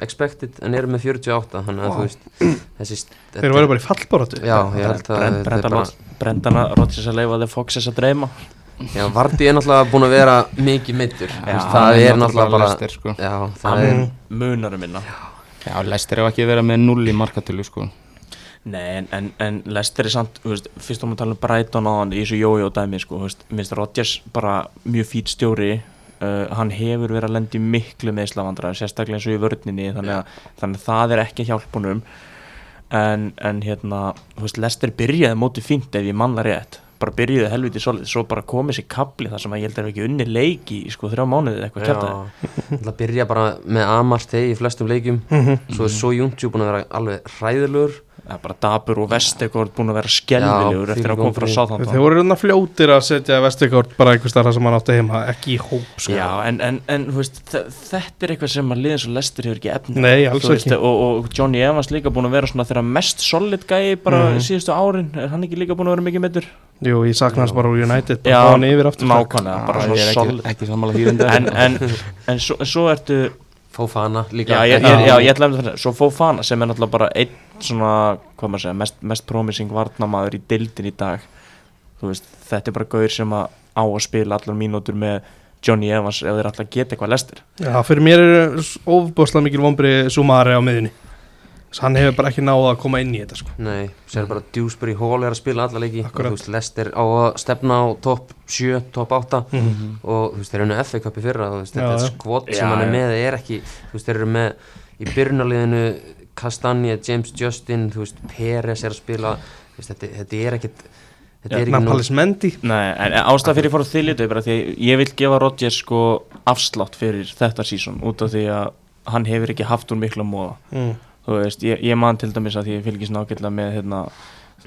expected en eru með 48 þannig að Vá. þú veist þessi þeir voru bara í fallbaróttu Já, ég held að Brend- þetta er Brendan bara Rod- Brendana Rodgers að leifa þeir Foxes að dreyma. Já, Vardí er náttúrulega búin að vera mikið mittur það er náttúrulega bara Lester, sko. Já, það er munarum minna. Já, Lester hefur ekki verið með null í markatölu sko. Nei, en, en, en Lester er samt, veist, fyrst ámum að tala um Brighton á hann í þessu jójó dæmi, sko, minnst Rodgers bara mjög fýt stjóri, uh, hann hefur verið að lendi miklu meðslavandræður, sérstaklega eins og í vörninni, þannig að, þannig að það er ekki hjálpunum, en, en hérna, þú veist, Lester byrjaði mótið fínt ef ég manna rétt, bara byrjaði helviti solid, svo bara komið sér kapli þar sem að ég held að það ekki unni leiki í sko þrjá mánuði eitthvað kjartaði. Það byrja bara með Amarte í flestum leikjum. Svo er svo Júntjú búin að vera alveg hræðilegur Það er bara Dabur og Vestegård búin að vera skelvilegur Já, eftir að koma frá Sáþántón. Þeir voru hérna fljótir að setja Vestegård bara einhvers þar sem hann átti heima, ekki í hóp sko. Já, en, en, en þú veist, þe- þetta er eitthvað sem að liðin svo lestur hefur ekki efni. Nei, alls veist, ekki. og, og Johnny Evans líka búin að vera svona þeirra mest solid gæi bara Mhm. síðustu árin er hann ekki líka búin að vera mikið meittur Jú, ég sakna hans bara úr United bara Já, nákvæmlega, bara svona er solid ekki, ekki sammála því reyndar. en, en, en svo, svo ertu Fófana já, líka ég, ég, já, ég ætla að það svo Fofana sem er náttúrulega bara einn svona, hvað maður segja, mest, mest promising varnamaður í deildin í dag. Veist, þetta er bara gaur sem að á að spila allar mínútur með Johnny Evans ef þeir alltaf geta eitthvað lestir. Já, fyrir mér er ofbúslega mikil vombri Sumari á miðunni Þess að hann hefur bara ekki náða að koma inn í þetta sko. Nei, sér bara Dewsbury Hall er að spila alla leiki Akkurat. og þú veist, Lester á að stefna á topp 7, topp 8 Mhm. og þú veist, þeir eru unni FA Cup í fyrra þú veist, Já, þetta já. er skvot Já, sem hann er já. með er ekki, þú veist, þeir eru með í byrjunarliðinu Kastanje, James Justin þú veist, Peres er að spila þú veist, þetta, þetta er ekkit þetta er ekki nú Nampalis Mendy Nei, en ástæða fyrir fór að þylja bara því að ég vil gefa Rodgers sko afslátt fyrir þetta sísón út af því að hann hefur ekki haft úr miklu að móða mm. Þú veist, ég, ég man til dæmis að ég fylgist nákvæmlega með hérna,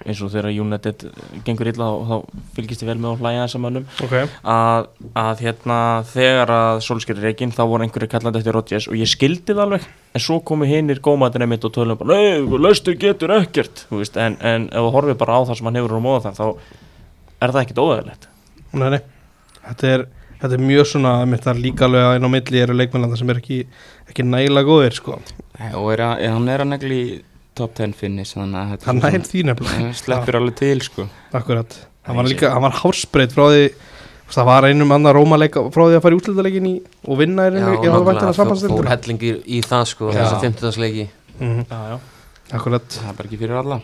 eins og þegar United gengur illa og þá fylgist ég vel með að hlæja þessum mönnum. Ok, að, að hérna þegar að Solskjær er reygin þá voru einhverju kallandi eftir Rodgers og ég skildi það alveg. En svo komu hinnir gómaðurinn mitt og tölum bara Nei, löstur getur ekkert. Veist, en, en ef þú horfið bara á það sem hann hefur úr móða þar þá er það ekkert óðægilegt nei, Þetta er, þetta er mjög svona mitt að líka alveg að inn á milli eru leikmennanda sem er ekki, ekki nægilega góðir sko. Nei, Og er að, hann er að negli í top 10 finish Þannig að Hann er nær því nefnilega. Svona- sleppur alveg til sko. Akkurat, hann var líka, hann var hásbreyt frá því það var einum annar Róma leika frá því að fara í útlitaleikin í og vinna er Já, einu, ég hafði vænt að nákvæmlega, fór sambandstildur hellingi í það sko, Já. þessa 50. leiki mm Já, já. Akkurat, Það er bara ekki fyrir alla.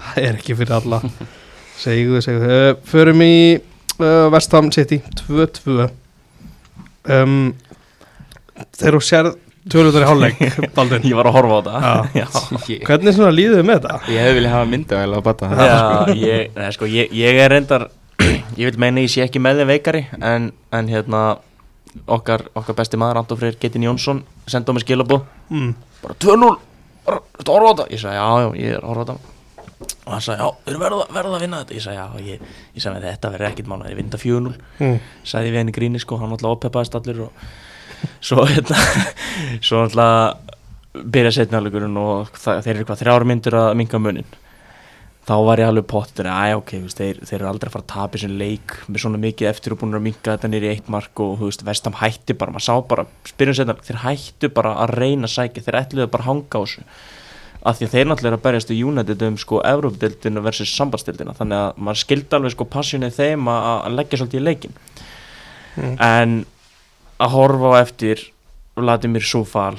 Það er ekki fyrir alla. Segðu, segðu. Uh, Förum í uh, Vestham City 2-2 um, Þegar þú sér tölutar í hálfleik Baldvin, Ég var að horfa á það Ég, hvernig svona líðuðu með þetta? ég hefði viljað hafa myndavæl á bata Já, ég, nei, sko, ég, ég er reyndar ég vil meina ég sé ekki með þeim veikari en, en hérna okkar, okkar besti maður Anton Freyr Getin Jónsson senda á mig skilabóð Mm. bara 2-0 er þetta horfa á þetta? Ég sagði, já, já, ég er að horfa á þetta. Og hann sagði, já, við erum verða, verða að vinna þetta. Ég sagði, já, ég, ég sagði, þetta verður ekkit mánu ég vinda 4-0, Mm. sagði við henni gríni sko, hann alltaf oppepaðist allir og svo, hérna svo alltaf byrja setnafleikurinn og það, þeir eru hvað þrjár myndir að minga munin. Þá var ég alveg pottur að ok, veist, þeir, þeir eru aldrei að fara að tapa í þessum leik með svona mikið eftir og búin að minga þetta nýri eitt mark og þú veist, vestam hætti bara, maður sá bara, spyrjum setna þeir hættu bara að reyna sækja, þeir ætluðu bara að hanga á þessu. Af því að þeir náttúrulega eru að berjast í United um sko Evrópdeildina versus sambandsdeildina þannig að maður skildi alveg sko passjónið þeim að, að leggja svolítið í leikin Mm. en að horfa á eftir Vladimir Súfal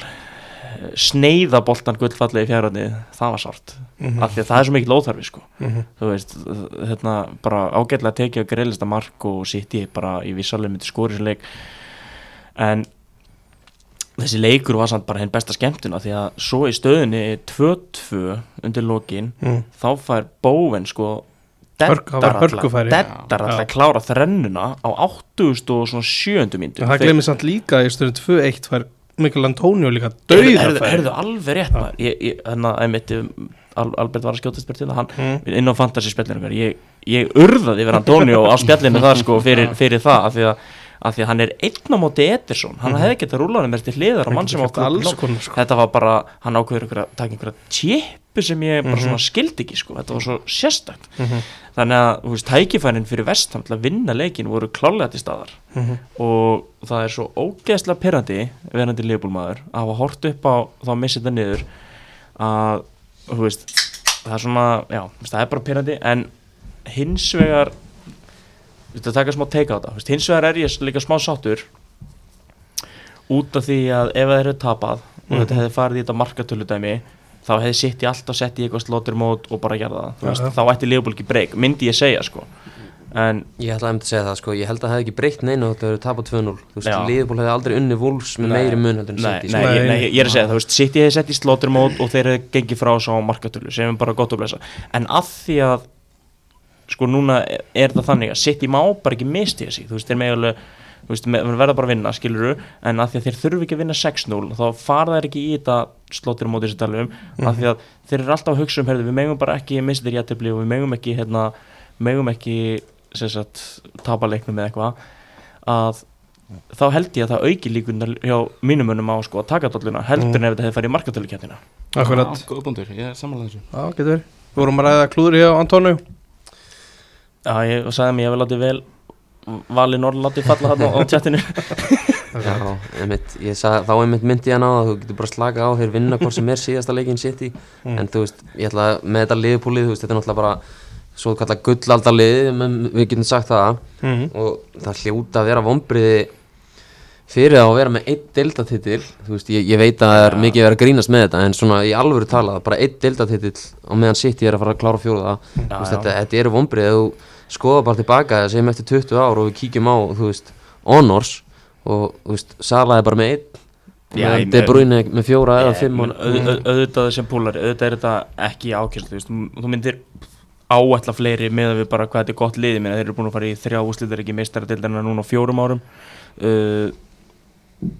sneiða boltan gullfallega í fjárhætni það var sárt, Mhm. af því að það er svo mikil óþarfi sko, Mhm. þú veist hérna bara ágætlega tekið að greilista mark og sitt í bara í vissalega myndi skori sem leik en þessi leikur var samt bara henn besta skemmtuna því að svo í stöðunni 2-2 undir lokin Mm. þá fær bóven sko Það deddar alltaf klára þrennuna á 80 og svona 7. myndu En það glemir samt líka í stöðun 2-1 var Mikkel Antonio líka dauða herðu, alveg rétt maður. Þannig að einmitt um, Al- Albert var að skjóta spyrir hann Mm. inn á fantasy spjallinu okkar. Ég, ég urðaði yfir Antonio á spjallinu þar sko fyrir, fyrir það því, að, af því að hann er einn á móti Ederson hann hefði getað rúlanum með til hliðar á mann sem ákveður alls konar sko. þetta var bara, hann ákveður ykkur að taka einhverja tjepu sem ég bara Mhm. svona skildi ekki sko, þetta var svo sérstakt Mhm. þannig að, þú veist, tækifærin fyrir vestam til að vinna leikin voru klálega til staðar Mhm. og það er svo ógeðslega perrandi verandi liðbúlmaður að hafa hort upp á þá að missa þetta niður að, þú veist það er svona, já, það er bara perrandi en hins vegar að taka smá teika á veist, hins vegar er ég líka smá sáttur út af því að ef það eru tapað og Mhm. þetta hefði farið í þetta markatöludæmi þá hefði sitt í alltaf sett í eitthvað slóttir mót og bara gerða það, veist, þá ætti liðbúl ekki breyk, myndi ég segja sko. En Ég ætla að segja það sko, ég held að það hefði ekki breytt neina þetta hefur tapað 2-0 Þú veist. Liverpool hefði aldrei unni Wolves með Nei. meiri mun heldur en Nei, City nei, sko. ég, nei, ég er að segja það, þú veist, City hefði sett í slóturmót og þeir hefði gengið frá svo á markatölu sem er bara gott að blessa. En að því að sko núna er það þannig að City má bara ekki misti sig, þú veist, þeir með alveg þú veist, með, verða bara að vinna, skiluru en að því að þeir þurfi ekki að vinna 6-0 þá fara þeir ekki í þetta slóturmót þessi talum, um, að því að þeir eru alltaf að hugsa um, herðu, við megum bara ekki mista þér jættefli og við megum ekki, hérna megum ekki, sem sagt tapa leiknum eða eitthvað. Að þá held ég að það auki líkunar hjá mínum önum á sko að taka dolluna heldur Mm. en ef þetta hefði farið í markatölukeppnina Akkurat, Já, góð búndur, ég er samanlega þessu. Já, getur verið. Við vorum að ræða klúður hjá Antonio Já, ég sagði mér, ég vil látið vel valið Norrláti falla hann á, tjattinu Já, einmitt, ég sag, þá einmitt myndi ég hann á að þú getur bara slakað á þeir vinna hvort sem er síðasta leikin City. Mm. en þú veist, ég ætla með þetta liðpúlið, þú veist, þetta er náttúrulega bara svo kallar gullaldalið, við getum sagt það. Mhm. og það hljóta að vera vombriði fyrir að vera með einn deildatitil. Þú veist, ég, ég veit að það er mikið verið að grínast með þetta en svona í alvöru talað, bara einn deildatitil á meðan City er að fara að klára fjóða þú Já, veist, þetta, þetta eru vombriði þú skoða bara tilbaka segjum eftir 20 ár og við kíkjum á þú veist, honors og þú veist, Sala er bara með einn ég- De Bruyne með fjóra eða fimm og, auð- auðvitað sem púlari, auðvitað er þetta ekki ákjörst þú, veist, þú myndir áætla fleiri með við bara hvað þetta er gott liði minna, þeir eru búin að fara í þrjá úslitar ekki meistara deildarinn núna á fjórum árum. Uh,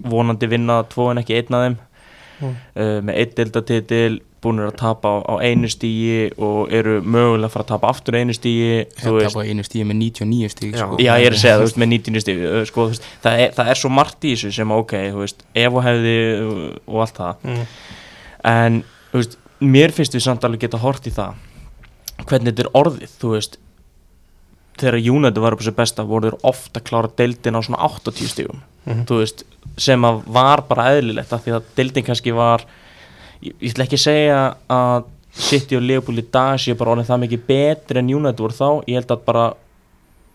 vonandi vinna tvo en ekki einn af þeim. Mm. uh, með einn deildatitil búin að tapa á, á einu stígi og eru mögulega að fara að tapa aftur einu stígi þú Ég veist, tapa einu stíði með 99 stíð Já. sko. Já, ég er að segja, þú veist, með 90 stífi sko, það, er, það er svo margt í þessu sem, ok, veist, ef og hefði og allt það Mm. en, veist, mér finnst við samt alveg geta hort í það hvernig þetta er orðið, þú veist þegar United var upp á sér besta voru þeir ofta að klára deildin á svona 80 stífum Mhm. þú veist, sem að var bara eðlilegt af því að deildin kannski var ég, ég ætla ekki að segja að City og Liverpool í dag séu bara orðin það mikið betri en United voru þá. Ég held að bara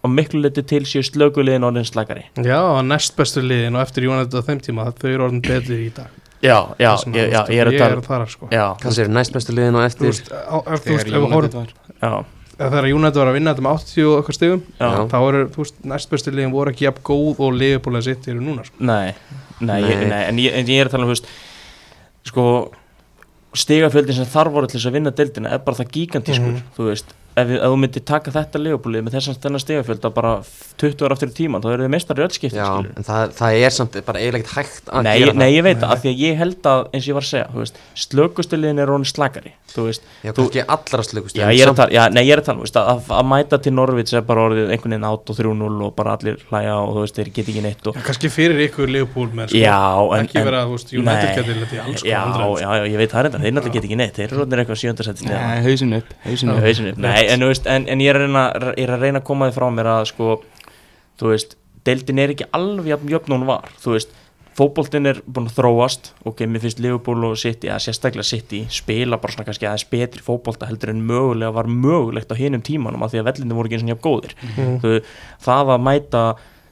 á miklu liti til séu slökuliðin orðin slagari Já, næst bestu liðin og eftir Jónættu á þeim tíma þau eru orðin betri í dag. Já, já, Það ég, að, já, veist, ég er að tala er þar sko. Já, kannski er næst bestu liðin og Þú eftir Þegar veist, ef við United var. Já, þegar Jónættu var að vinna þetta með 80 og eitthvað stigum já, Já. þá eru, þú veist, næst bestu liðin voru ekki jafn góð og liðbúlega sitt eru núna sko. Nei, nei, Ég, Nei. nei en, ég, en ég er að tala um, þú veist, sko, stigafjöldin sem þarf voru til þess að vinna deildina er bara það gigantískur, Mhm. þú veist, ef, ef þú myndir taka þetta leifbúlið með þessan þennan stegafjöld að bara 20 ára aftur í tíman þá eru þið meistar í öll skipti Já, en það, það er samt bara eiginlega ekkert hægt að Nei, gera nei, það ég veit það, af því að ég held að eins og ég var að segja, slökustuliðin er róni slakari, þú veist, Já, þú- kannski allra slökust já, ég er að tala, já, nei, ég er að tala, veist, að, að mæta til Norvits er bara orðið einhvern veginn átt og 3-0 og bara allir hlæja og þú veist, þeir get ekki neitt og, Já, kannski fyrir ykkur Leopold menn sko. já, en, ekki vera, þú veist, United Nei. Nei, en, veist, en, en ég er að reyna, er að reyna að koma þið frá mér að sko, þú veist, deildin er ekki alveg jafn jöfn hún var, þú veist fótboltinn er búin að þróast. Ok, mér finnst Liverpool og City, eða sérstaklega City spila bara svona kannski aðeins betri fótbolta heldur en mögulega var mögulegt á hinum tímanum af því að vellinu voru ekki eins og jafn góðir. Mhm. þú, það að mæta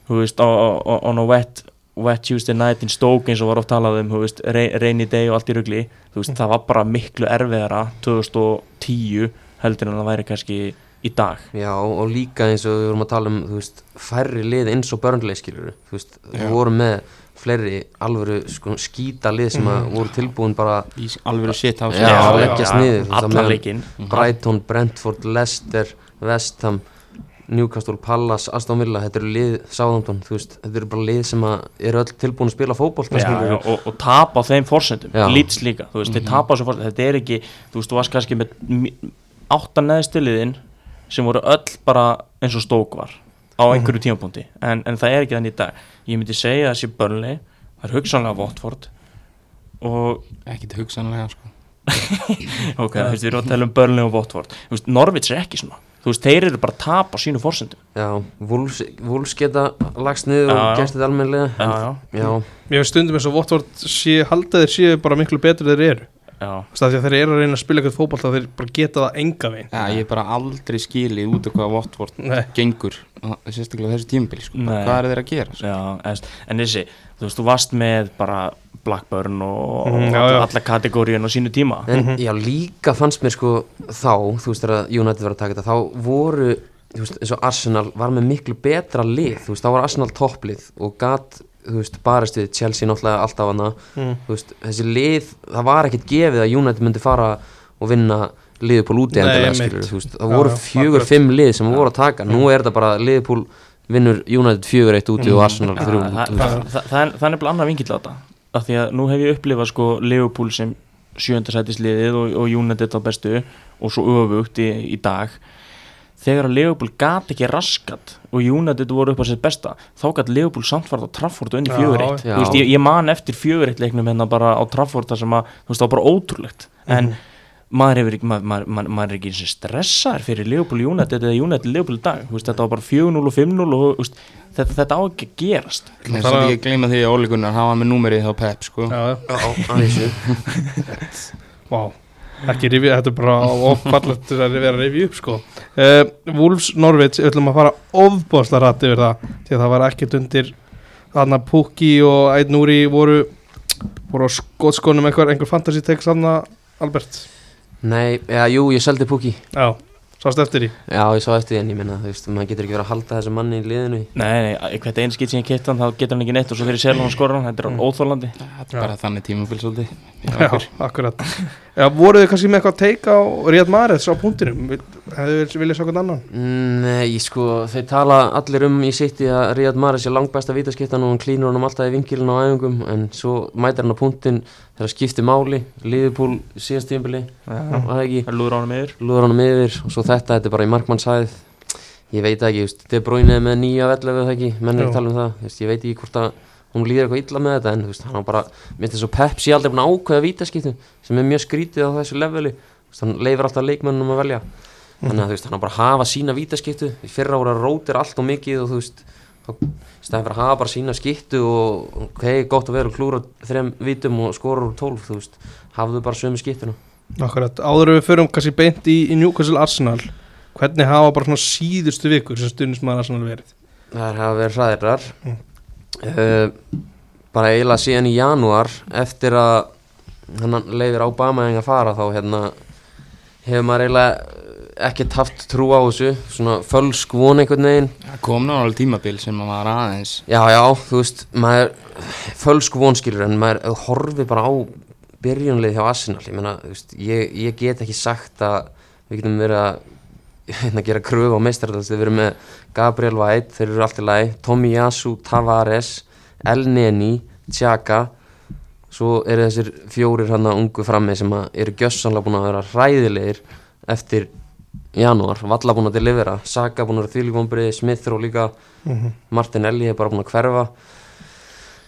þú veist, on a wet wet Tuesday night in Stoke eins og var oft talað um, veist, rainy day og allt í rugli veist, það var bara miklu erfiðara 2010 heldur en það væri kannski í dag. Já, og líka eins og við vorum að tala um, veist, færri lið eins og börnleik skilur þú veist, Já. við vorum með fleiri alvöru sko, skýta lið sem að voru tilbúin bara Í alvöru Já, já, leggjast niður á leikinn. Brighton, Brentford, Leicester, West Ham Newcastle, Palace, Aston Villa þetta eru lið, Southampton, þú veist þetta eru bara lið sem að eru öll tilbúin að spila já, og, og tapa á þeim forsendum. Já. lýts líka, þú veist, þeir tapa á þessum forsendum. Þetta er ekki, þú veist, þú varst kannski með átta neðstiliðin sem voru öll bara eins og stók var á einhverju tímapunkti. En, en það er ekki þannig í dag. Ég myndi segja að þessi börnli það er hugsanlega Votford og Ekkert hugsanlega sko. Ok, þú veist, við erum að tala um börnli og Votford þú veist, Norvits er ekki svona. Þú veist, þeir eru bara að tapa á sínu forsendum. Já, Wolves, Wolves geta lagst niður Já, og gert þetta almennilega. Já, já, já, Mér finnst stundum eins og Votvort sé, halda þeir séu bara miklu betur þeir eru að þeir eru að reyna að spila eitthvað fótbolt þeir bara geta það enga veginn Já, ég hef bara aldrei skilið út af hvað Votvort gengur sérstaklega á þessu tímabili sko. Hvað er þeir að gera? Sko? já en, en þessi, þú veist, þú varst með bara Blackburn og, Mhm, og já, já. alla kategóriun á sínu tíma en já, líka fannst mér sko þá, þú veist, þegar United var að taka þetta þá voru, þú veist, eins og Arsenal var með miklu betra lið, þú veist, þá var Arsenal topplið og gat þú veist, barist við Chelsea náttúrulega alltaf hana. Mm. þú veist, þessi lið, það var ekkert gefið að United myndi fara og vinna liðupól úti einmitt. skilur þú veist, það Já, voru fjögur, fimm lið sem voru að taka, nú er þetta bara liðupól vinnur United fjögur eitt úti og Arsenal þrjú það, er, það er nefnilega annar vingill á þetta. Af því að nú hef ég upplifað sko Leopold sem sjöndasætisliðið og, og United á bestu og svo öfugt í, í dag þegar að Leopold gat ekki raskat og United voru upp á sitt besta þá gat Leopold samt farið á Trafford og unni fjögur eitt. Já. Þú veist, ég, ég man eftir fjögur eitt leiknum hérna bara á Trafford þar sem að þú veist það var bara ótrúlegt. En maður, hefur, maður, maður, maður, maður er ekki eins og stressaður fyrir Leopold United eða United Leopold dag. Þú veist, þetta var bara 4-0 og 5-0 og þú veist, þetta, þetta á ekki að gerast. Það er Þar að- ekki að gleyma því að Óli Gunnar hafa með númerið á Pep sko. Já, já, Já, vá ekki rifið, þetta er bara ofallet að vera rifið upp sko. Uh, Wolves Norvits, við ætlum að fara ofbóðsla rætt yfir það, því að það var ekkert undir þarna Pukki og Æd Núri voru voru á skotskónum einhver, einhver fantasy text þarna Albert, Nei, já, jú, ég seldi Pukki. Já, sást eftir því? Já, ég sá eftir því en ég menna, þú veist, maður getur ekki verið að halda þessu manni í liðinu. Nei, nei, hvert einn skitt sem ég keitt hann þá getur hann ekki neitt og svo fyrir selun og skorur hann, þetta er Mm. óþólandi Þetta Já. er bara þannig tímafél svolítið. Já, akkurat. Já, voruð þið kannski með eitthvað teika á Ríad Mares á punktinum? Hefðu þið viljað sjá eitthvað annan? Nei, sko, þeir tala allir um í sitt í að Ríad Maris er langbæsta vítaskiptan og hann klínur hann alltaf í vinkilin á æfingum en svo mætir hann á punktin þegar það skiptir máli, liðupúl síðast tímbili, var það ekki? Lúður á hann yfir. Lúður hann um yfir og svo þetta, þetta er bara í markmannsæð ég veit ekki, Bruyne er með nýja vellu við það ekki, menn er ekki að tala um það. Veist, ég veit ekki hvort að hún líður eitthvað illa með þetta en veist, hann á bara, minnst þess að Pep sé aldrei búin að ákveða vítaskiptum sem er mjög skrítið á þessu leveli. Veist, hann leifir alltaf leikmönnum að velja. Þannig að hann á bara að hafa sína vítaskiptu í fyrra voru að rótir allt og mikið og þú veist, stæðan fyrir að hafa bara sína skiptu og ok, gott að vera klúra þrem vítum og skora úr tólf, þú veist hafðu bara sömu skiptuna Akkurat, áður en við förum kannski beint í, í Newcastle Arsenal hvernig hafa bara svona síðustu vikur sem stundismæður Arsenal verið? Það hafa verið hræðirar Mm. uh, bara eiginlega síðan í janúar eftir að hann leifir Obama að fara þá hérna hefur maður eiginlega ekkert haft trú á þessu svona fölsk von einhvern veginn. Það kom ná alveg tímabil sem maður var aðeins já já, þú veist, maður fölsk von skilur en maður horfir bara á byrjunlið hjá Arsenal ég, meina, veist, ég, ég get ekki sagt að við getum verið að hérna, gera kröfu á meistardals þeir eru með Gabriel White, þeir eru allt í lagi Tomiyasu Tavares El Neni, Tjaka svo eru þessir fjórir hann ungu frammi sem að eru gjössanlega búin að vera hræðilegir eftir janúar, Valla búin að delivera. Saka búin að vera þvílíkvombriði, Smith og líka. Mhm. Martinelli er bara búin að hverfa.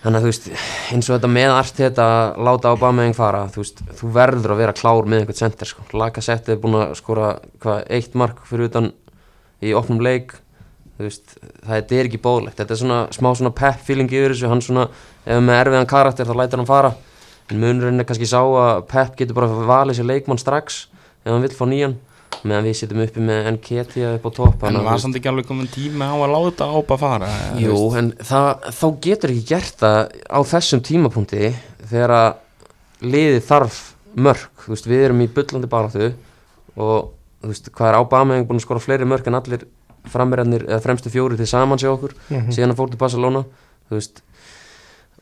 Þannig að þú veist eins og þetta með allt þetta láta á Bameying fara þú veist, þú verður að vera klár með einhvern center sko, Lacazette er búin að skora hvað, eitt mark fyrir utan í opnum leik. Þú veist, það er ekki bóðlegt þetta er svona smá svona pep feeling yfir þessu. Hann svona, ef með erfiðan karakter þá lætur hann fara. En munurinn er kannski sá að pep getur bara valið sér leikmann strax ef hann vill fá nýjan meðan við sittum uppi með Nketia upp á topp En var samt ekki alveg komin tíma á að láta ápa fara Jú, veist, en það, þá getur ekki gert það á þessum tímapunkti þegar að liðið þarf mörg, þú veist, við erum í bullandi baráttu og þú veist, hvað er Ábameng búin að skora fleiri mörg en allir fremstu fjóri til saman sér okkur, Mhm. síðan að fór til Barcelona þú veist,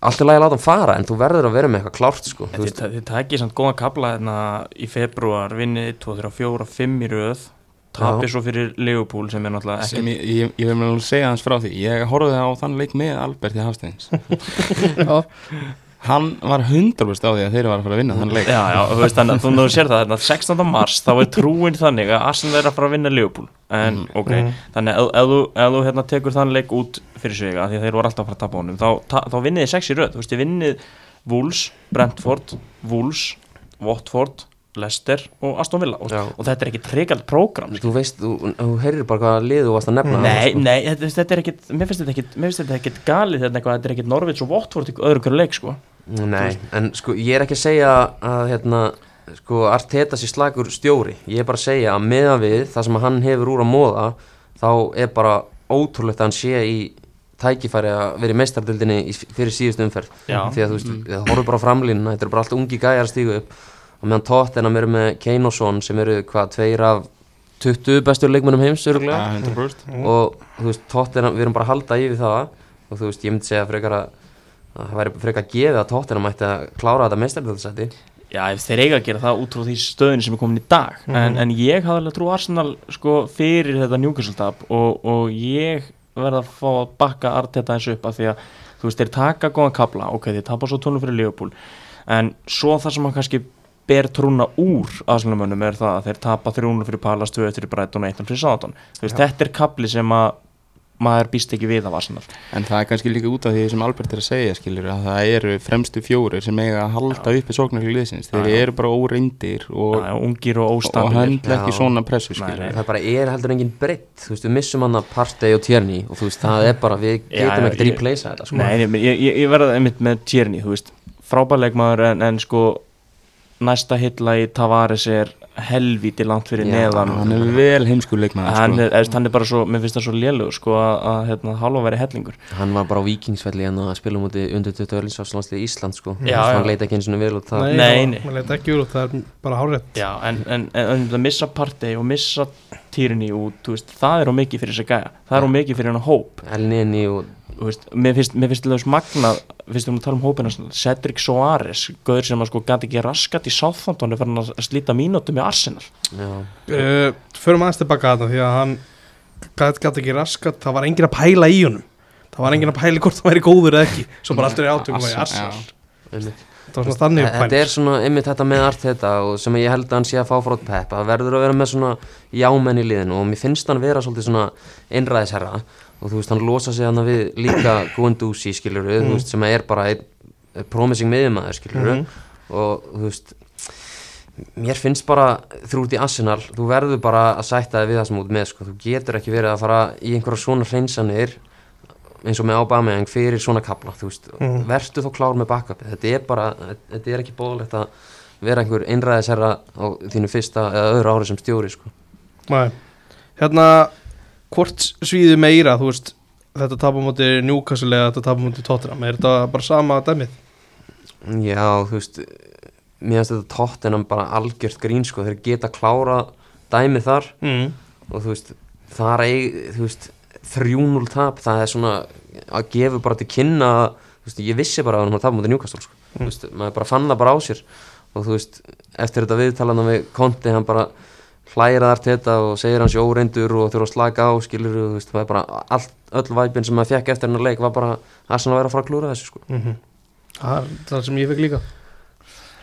allt er lagi að láta hann fara en þú verður að vera með eitthvað klárt sko, Þið, takið samt góðan kabla hérna í februar, vinnið 2, 3, 4, 5 í röð tapir svo fyrir Leopold sem er náttúrulega sem ekki ég, ég, ég vil mér alveg segja hans frá því ég horfði á þann leik með Alberti Hafsteins. Já. Hann var 100% á því að þeir var að fara að vinna þann leik Já, já, þú veist þannig að þú náður sér það þarna 16. mars þá er trúin þannig að Arsenal er að fara að vinna Leopold en Mhm. ok, Mhm. þannig að ef- ef þú, hérna, tekur þann leik út fyrir sig að því að þeir voru alltaf að fara að tapa honum þá, ta, þá vinnið þið sex í röð, þú veist, þið vinnið Wolves, Brentford, Wolves Watford, Leicester og Aston Villa og, og þetta er ekki tregald prógram þú veist, þú, þú heyrir bara hvaða lið þú varst að nefna Nei, sko. nei, þetta, þetta er ekkit mér finnst þetta ekkit, mér finnst þetta ekkit galið þetta, eitthvað, þetta er ekkit Norvits og Watford öðru hverju leik sko. Nei, en sko ég er ekki að segja að hérna, sko Arteta sé slagur stjóri, ég er bara að segja að meða við það sem hann hefur úr að móða þá er bara ótrúlegt að hann sé í tækifæri að vera í meistardildinni í- fyrir síðustu umferð. Já. því að þú veist, það horfður bara á framlínuna þetta eru bara allt ungi gæjar að stígu upp. Og meðan Tottenham eru með Kane og Son sem eru hvað, tveir af 20 bestur leikmennum heims öruglega Ja, 100% og þú veist, Tottenham, við erum bara að halda yfir það. Og þú veist, ég myndi segja frekar að það væri frekar gefið að Tottenham mætti að klára þetta meistardildasæti Já, ef þeir eiga að gera það út frá því stöðin sem er komin í dag. En, en ég hafði alveg trú Arsenal sko, fyrir þetta Newcastle-tap og, og ég verða að fá að bakka Arteta eins upp af því að þú veist, þeir taka góðan kabla, ok, þeir tapa svo tónum fyrir Liverpool en svo það sem hann kannski ber trúna úr aðslunumönnum er það að þeir tapa 300 fyrir Palace, 2 fyrir Brighton og 1 fyrir Southampton. Þú veist, þetta er kabli sem að maður býst ekki við af Arsenal. En það er kannski líka út af því sem Albert er að segja skilur að það eru fremstu fjórir sem eiga að halda uppi sóknarlega liðsins. Þeir Já, já. eru bara óreindir og, og og höndla ekki Já. svona pressu Nei, það bara er heldur engin breytt. Þú veist, við missum hann að Partey og Tierney og þú veist, það er bara, við getum ekkert replacea þetta sko. Nei, nei, ég, ég, ég verða einmitt með Tierney, þú veist. Frábærleikmaður en, en sko næsta hilla í Tavares er helvíti langt fyrir Já, neðan. hann er vel heimskur leikmaður hann sko. er, hann er bara svo, mér finnst það svo lélugur sko að, að hérna, halva veri hellingur. Hann var bara á vikingsvelli en að spila múti undir 20 ölinsafslandslið Ísland sko. Já, hann leita ekki eins og vel út það Nei, Nei, nei. maður leit ekki úr og það er bara Já, en, en, en, en að missa Partey og missa Tierney út, veist, það er á mikið fyrir þess að gæja, það er á mikið fyrir hennar hóp. Elneni og veist, mér finnst, mér finnst þess magnað finnst þú að tala um hópina Cedric Soares, gauður sem að sko gæti ekki raskat í Southampton er farin að slíta mínútum í Arsenal. Já, uh, Förum aðeins tilbaka að það því að hann gæti gæti ekki raskat, það var engin að pæla í honum. Það var engin að pæla hvort það væri góður eða ekki svo bara alltaf í átökum og í Arsenal, þetta er svona einmitt þetta með allt þetta og sem ég held að hann sé að fá frá Pep að verður að vera með svona jámenn í liðinu og mér finnst hann vera svolítið svona einræðisherra og þú veist hann losa sig hann við líka Guendouzi skilur við, veist sem er bara einn eh, promising miðjumæður skilur við Mhm. og þú veist mér finnst bara ert í Arsenal, þú verður bara að sætta þig við það sem ert með sko, þú getur ekki verið að fara í einhverja svona hreinsanir eins og með Aubameyang fyrir svona kapla þú veist, Mhm. verður þó klár með backup þetta er bara, þetta er ekki bóðlegt að vera einhver einræðisherra á þínu fyrsta eða öðru ári sem stjóri sko. Nei. Hérna, hvort svíði meira, þú veist, þetta múti Newcastle eða þetta tapar múti Tottenham, er þetta bara sama dæmið? já, þú veist mér finnst þetta tóttinam bara algjört grín sko, þeir geta klára dæmið þar Mm. og þú veist, það er eig, þú veist, 3-0 tap, það er svona að gefa bara til kynna veist, ég vissi bara að hann var tap mútið Newcastle sko. þú veist, maður bara fann það bara á sér og þú veist, eftir þetta viðtalana við Konti, hann bara hlæra þar þetta og segir hans jóreindur og þurfa að slaka á skilur þú veist, það er bara allt, öll væpin sem maður fekk eftir hennar leik var bara Arsenal að vera að fara að klúra þessu sko. Mm það er það sem ég fekk líka.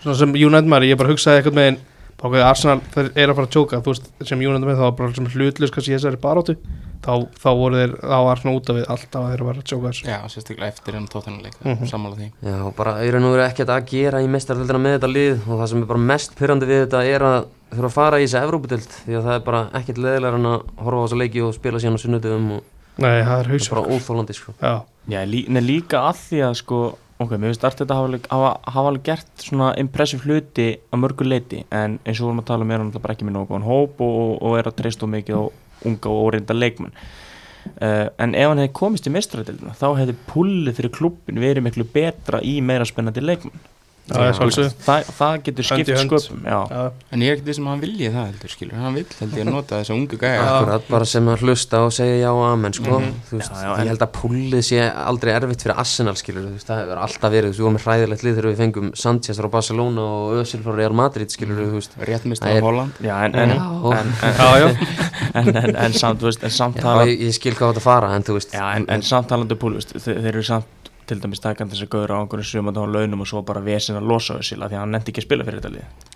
Svona sem United maður, ég bara hugsaði eitthvað með einn Arsenal, þeir eru að fara að tjóka þú veist, sem United með þá var bara hlutlust kannski í þessari baróttu þá, þá voru þeir á Arsenal út af við alltaf að þeir að fara að tjóka þessu. Já, sérstaklega eftir enn tóttanleik Mhm. sammála því. Já, og bara í raun og veru ekkert að gera í mestaröldina með þetta lið og það sem er bara mest pyrrandi við þetta er að þurfa að fara í þessi Evrópudeld því að það er bara ekkert leðilega en að horfa á þessa leiki og spila síðan á sunnudum og Nei, það er það er hausverk bara óþólandi sko. Já, Já, lí, nei, líka að því að sko ok, mér finnst allt þetta hafa, hafa, hafa alveg gert svona impressive hluti að mörgu leiti en eins og við vorum að tala um er hann bara ekki með góðan hóp og, og er að treysta of mikið á unga og óreynda leikmenn uh, en ef hann hefði komist í mestradildina þá hefði pullið fyrir klubbin verið miklu betra í meira spennandi leikmenn. Það, það getur skipt sköpum En ég er ekkert þessum að hann vilji það heldur skilur. Hann vill held ég að nota þessa ungu gæja. Akkurat bara sem að hlusta og segja já og amen sko. Mhm. þú veist, Já, já, en- ég held að púlið sé aldrei erfitt fyrir Arsenal skilur, veist, það hefur alltaf verið þú veist, við vorum með hræðilegt lið þegar við fengum Sanchez frá Barcelona og Özil frá Real Madrid skilur, þú veist, Rétt mist Það er- á Holland. Já, en, en, Já. en, en, já, já. en, en, en samt, en samt já, tala ég, ég skil hvað þetta fara en þú veist, Já, en, en samt talandi um þeir, þeir eru samt til dæmis takandi þess að gauður á einhverju sumandáðan launum og svo bara vesin að losa þessi því að hann nefndi ekki að spila fyrir þetta lið.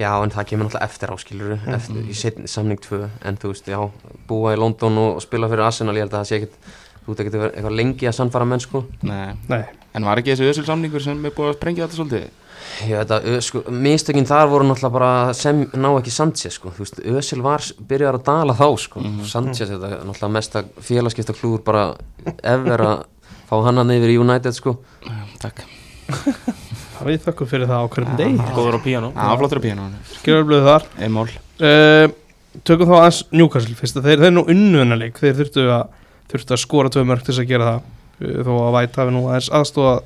Já en það kemur náttúrulega eftir á skilur Mhm. eftir, í samning 2 en þú veist, já, búa í London og spila fyrir Arsenal, ég held að það sé ekkit þú ert ekkert eitthvað lengi að sannfara menn sko. Nei. Nei, En var ekki þessi össul samningur sem er búið að sprengja þetta svolítið? Já, þetta, sko, mistökin þar voru náttúrulega bara sem ná ekki Sanchez, sko, þú veist, Özil var byrjar að dala þá, sko, Sanchez, þetta náttúrulega mesta félagskipta klúður bara ever að fá hann hann yfir United, sko. Já, Takk. Það við þakkum fyrir það á hverjum degi. Góður á píano Já, flottur að pína Skjörblöðu þar. Emól uh, Tökum þá aðeins Newcastle fyrst. Þeir, þeir nú unnuðanleik þeir þurftu að, þurftu að skora tvö mörg til þess að gera það. Uh, þó að væt hafi nú aðeins aðstóða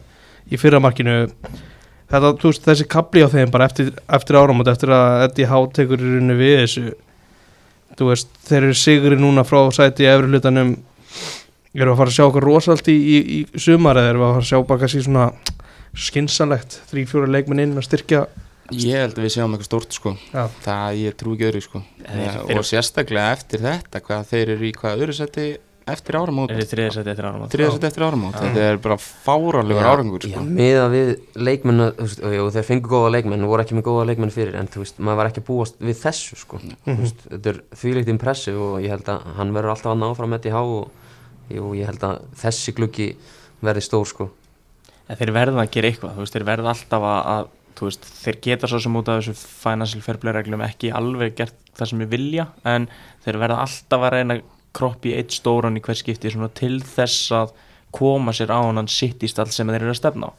í fyrramarkinu þetta, þú veist, þessi kapli á þeim bara eftir, eftir áramót, eftir að Eddie Howe tekur í rauninni við þessu. Þú veist, þeir eru sigri núna frá sæti í efri hlutanum eru að fara að sjá okkur rosalt í, í, í sumar eða eru að fara að sjá bara kannski svona skinsanlegt, þrý, fjóra leikminn inn að styrkja? Ég held að við sjáum eitthvað stórt sko. Já. Það ég trú ekki öðru sko. Ja, Og sérstaklega eftir þetta hvað þeir eru í hvað öðru seti eftir áramót? Er þið þriðisætti eftir árum Þriða seti eftir áramót Já. Þetta er bara fáralegur árangur Já, sko. Með að við leikmenn, þú veist, og, og þeir fengu góða leikmenn, voru ekki með góða leikmenn fyrir, en þú veist, maður var ekki að búast við þessu, sko. Þú veist, þetta er þvílíkt impressiv og ég held að hann verður alltaf að ná fram Eddie Howe og, og ég held að þessi gluggi verði stór, sko. En þeir verða að gera eitthvað, þú veist, þeir verða alltaf að, að þú veist, þeir geta svo sem út af þessu financial fair play reglum ekki alveg gert það sem við vilja, en þeir verða alltaf að reyna að kroppa í eitt stóran í hver skipti svona til þess að koma sér á hann sitt í stall sem þeir eru að stefna á.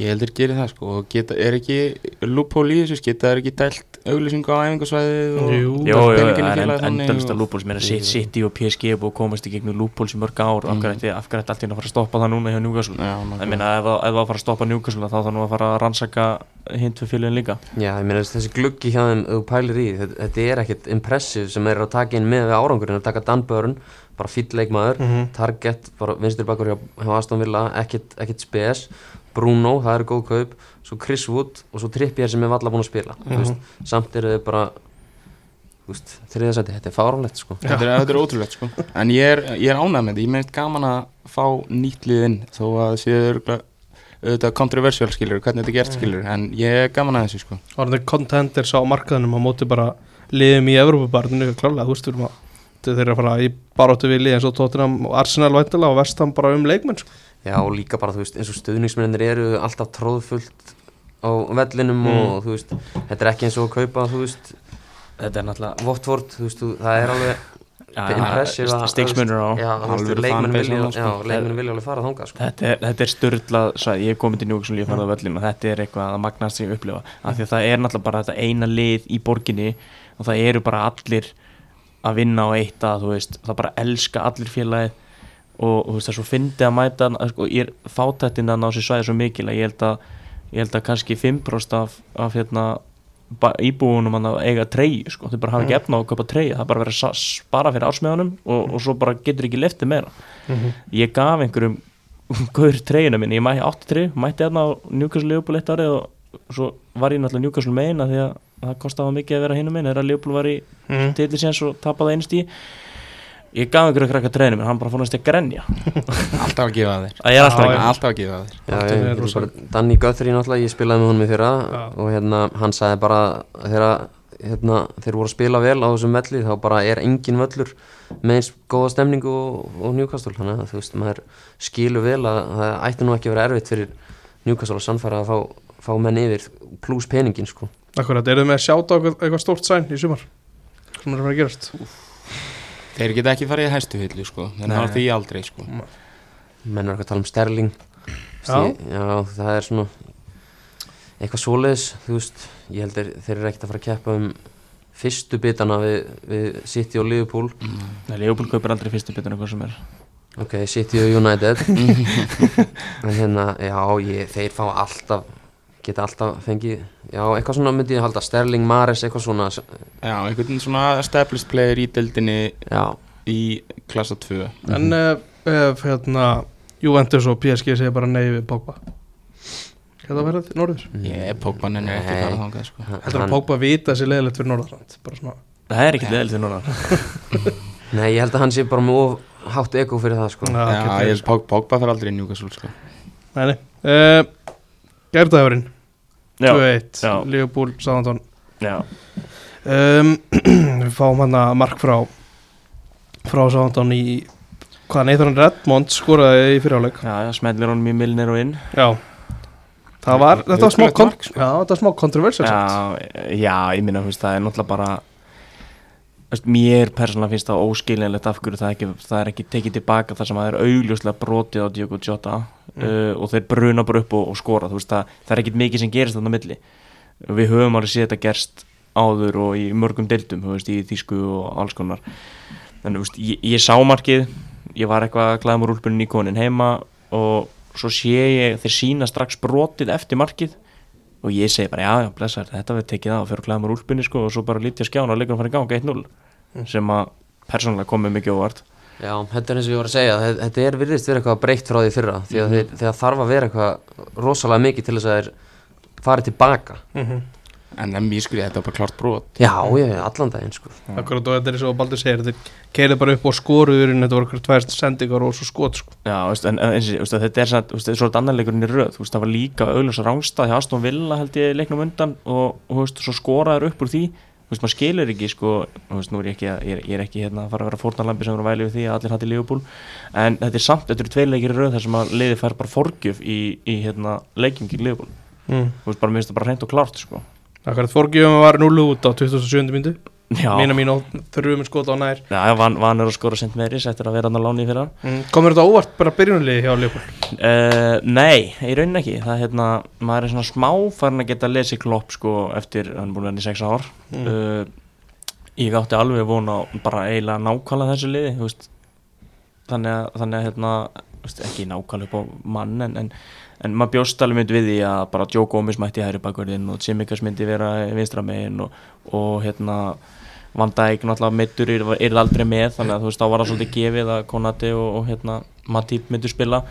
Ég heldur gerir það sko og geta, er ekki lúphól í þessu, geta er ekki dælt auglýsingu á æfingasvæðið og Jú. Í það er og- lúpól sem er að sitt City og PSG er búið að komast í gegnum lúpóls í mörg ár og af hverju ætti af hverju ætti allt í einu að fara að stoppa það núna hjá Newcastle Já, ég nákvæmlega. meina ef það ef það að fara að stoppa Newcastle þá þá nú að fara að rannsaka hint fyrir félagin líka Já, ég meina þessi gluggi hjá þeim, þú pælir í, þetta, þetta er ekkit impressiv sem er að taka inn með við árangurinn, að taka Dan Burn, bara fýll leikmaður, Mhm. Target, bara vinstir bakur hjá, hjá Aston Villa, ekkit, ekkit spes, Bruno, það eru góð kaup, svo Chris Wood og svo Trippier sem er valla búin að spila, þú veist, samt eru þau bara, þú veist, þriðasæti, þetta er fáránlegt, sko. Þetta er, þetta er ótrúlegt sko. En ég er, ég er ánægð með þetta, ég meint gaman að fá nýtt lið inn þó að það séu auðvitað kontroversial skilur, hvernig þetta er gert skilur en ég er gaman að þessu sko. Orðin contenders á markaðunum á móti bara liðum í Evrópubarninu klálega, þú veist, við erum að þeir eru að fara í baróttu við lið eins og Tottenham og Arsenal væntalega og Vestham bara um leikmenn sko. Já, og líka bara, þú veist, eins og stuðningsmennir eru alltaf tróðfullt á vellinum Mm. og, þú veist, þetta er ekki eins og að kaupa, þú veist, þetta er náttúrulega Votvort, þú veist, þú, það er alveg að- stiksmunur á leikmenn vilja, sko. leikmenn vilja alveg fara þangað, sko. Þetta er, þetta er störlað, ég komið til Newcastle ég hef farið á völlin og þetta er eitthvað að magnast sig upplifa af því að það er náttúrulega bara þetta eina lið í borginni og það eru bara allir að vinna á eitt að þú veist, það bara elska allir félagið. Og, þú veist það er svo fyndið að mæta sko, ég er fátættin að ná sér svæði svo mikil að ég held að ég held að kannski 5% af, af hérna, íbúunum að eiga treyju sko, þau bara hafa ekki efna á að kaupa treyju það er bara verið að spara fyrir ársmeðanum og, og svo bara getur ekki leftið meira. Ég gaf einhverjum gaur treyjuna minni, ég mætti átti treyju mætti hérna á Newcastle Leopold eitt árið og svo var ég náttúrulega Newcastle með eina því að það kostaði mikið að vera hinum minn þegar Leopold var í mm. tillisins og tapaði einu stíð ég gaf einhverju krakka treinum en hann bara fór næst að grenja. Alltaf að gefa þér. Er alltaf Já, ekki Alltaf að gefa þér. Já, Þetta ég, er ég, rosa- bara, Danny Guthrie náttúrulega, ég spilaði með honum í fyrra Já. og hérna, hann sagði bara þegar hérna, þeir voru að spila vel á þessum velli þá bara er engin völlur með eins góða stemningu og, og Newcastle. Þannig að þú veist, maður skilur vel að það ætti nú ekki að vera erfitt fyrir Newcastle að sannfæra að fá, fá menn yfir pluss peningin sko. Akkurat, eru þið með að sjáta eitthvað, stórt sæn í sumar? Sem er að fara að gerast? Þeir geta ekki farið í hæstu hyllu sko. En það er því aldrei sko. Menn er eitthvað að tala um Sterling. Já. Já, það er svona eitthvað svoleiðis, þú veist. Ég held þeir, þeir eru ekkert að fara að keppa um fyrstu bitana við, við City og Liverpool. Nei, Leopold kaupir aldrei fyrstu bituna hvað sem er. Ok, City og United. En hérna, já, ég, þeir fá alltaf geta alltaf fengið já, eitthvað svona myndi ég halda Sterling, Mares, eitthvað svona Já, einhvern svona established player í deildinni já, í klassa 2 En ef, ef hérna Juventus og PSG segja bara nei við Pogba. Verða þið norður? Ég, Pogba nennir ekki að Nei. fara þangað sko. Heldur að Pogba vita þessi leðilegt fyrir norðarland Bara svona. Það er ekki leðilegt núna nei, ég held að hann sé bara með of hátt ego fyrir það sko. Já, Já, ég Pogba fyrir aldrei í Newcastle sko. Nei, nei. Uh, Gerðaðurinn já, 2-1 já. Liverpool, Southampton já, um, Við fáum hann að mark frá frá Southampton í hvað Nathan Redmond skoraði í fyriráleik já, já smellir honum í Milner og inn Já Það var, þetta smá, sko. já, þetta var smá kontroversial samt. já, já, ég minna, það er náttúrulega bara mér persónulega finnst það óskiljanlegt af hverju það, ekki, það er ekki tekið tilbaka þar sem það er augljóslega brotið á Diogo Jota uh, og þeir bruna bara upp og, og skora. Veist, það, það er ekkit mikið sem gerist þarna milli. Við höfum alveg séð þetta gerst áður og í mörgum deildum þú veist, í þýsku og alls konar. Þú veist, ég, ég sá markið ég var eitthvað að klæða mér úlpunni í konin heima og svo sé ég þeir sína strax brotið eftir markið og ég segi bara, já, já, blessar, þetta verður tekið á fyrir að klæða mér úlpunni, sko, og svo bara lítið skjána og leikur að fara í gang 1-0 sem að persónulega komið mikið óvart. Já, þetta er eins og ég var að segja, þe- þetta er virðist vera eitthvað breytt frá því fyrra því að þeir, þeir þarf að vera eitthvað rosalega mikið til þess að þeir farið tilbaka. Mhm. En en mér skilja þetta var bara klart brot. Já, já, já, allan daginn sko. Akkurat og þetta er svo Baldur segir Þeir keirið bara upp og skoruður Þetta voru okkur tvær sendingar og svo skot sko. Já, veist, en, en eins og veist, þetta er samt, veist, þetta er svolítið annan leikurinn í röð, þú veist, það var líka auðvitað rángstað hjá Aston Villa held ég í leiknum undan og, og veist, svo skoraður upp úr því þú veist, maður skilur ekki, sko þú veist, nú er ég ekki, að- ég er, ég er ekki hérna að fara að vera fórnarlambi sem er að væli við því að allir hætti Liverpool en þetta er samt, þetta eru tveir leikir í röð þar sem að liði fær bara forgjöf í, í hérna, mm. þú veist, bara mér finnst það bara hreint og klárt, sko Akkurat fórgjöfum var 0 út á 27. myndu Mína mín og þurfum skot á nær já van, vanur að skora sent meiri eftir að vera hann að láni fyrir hann mm. Komur þetta óvart bara byrjunarliði hjá Leopold Uh, nei, í raunin ekki það er hérna, maður er svona smá farin að geta lesið klopp sko eftir hann er búin að vera í sex ár Mm. uh, ég átti alveg von á bara eiginlega nákvæmlega þessu liði veist. þannig að, þannig að hérna, veist, ekki nákvæmlega upp á mann en, en, en maður bjóst alveg mynd við því að bara Joe Gómez mætti hæri bakverðin og Tsimikas myndi vera vinstra megin og, og hérna Van Dijk náttúrulega mittur er, er aldrei með þannig að þú veist þá var það svolítið gefið að Konati og, og hérna Matip myndu spila.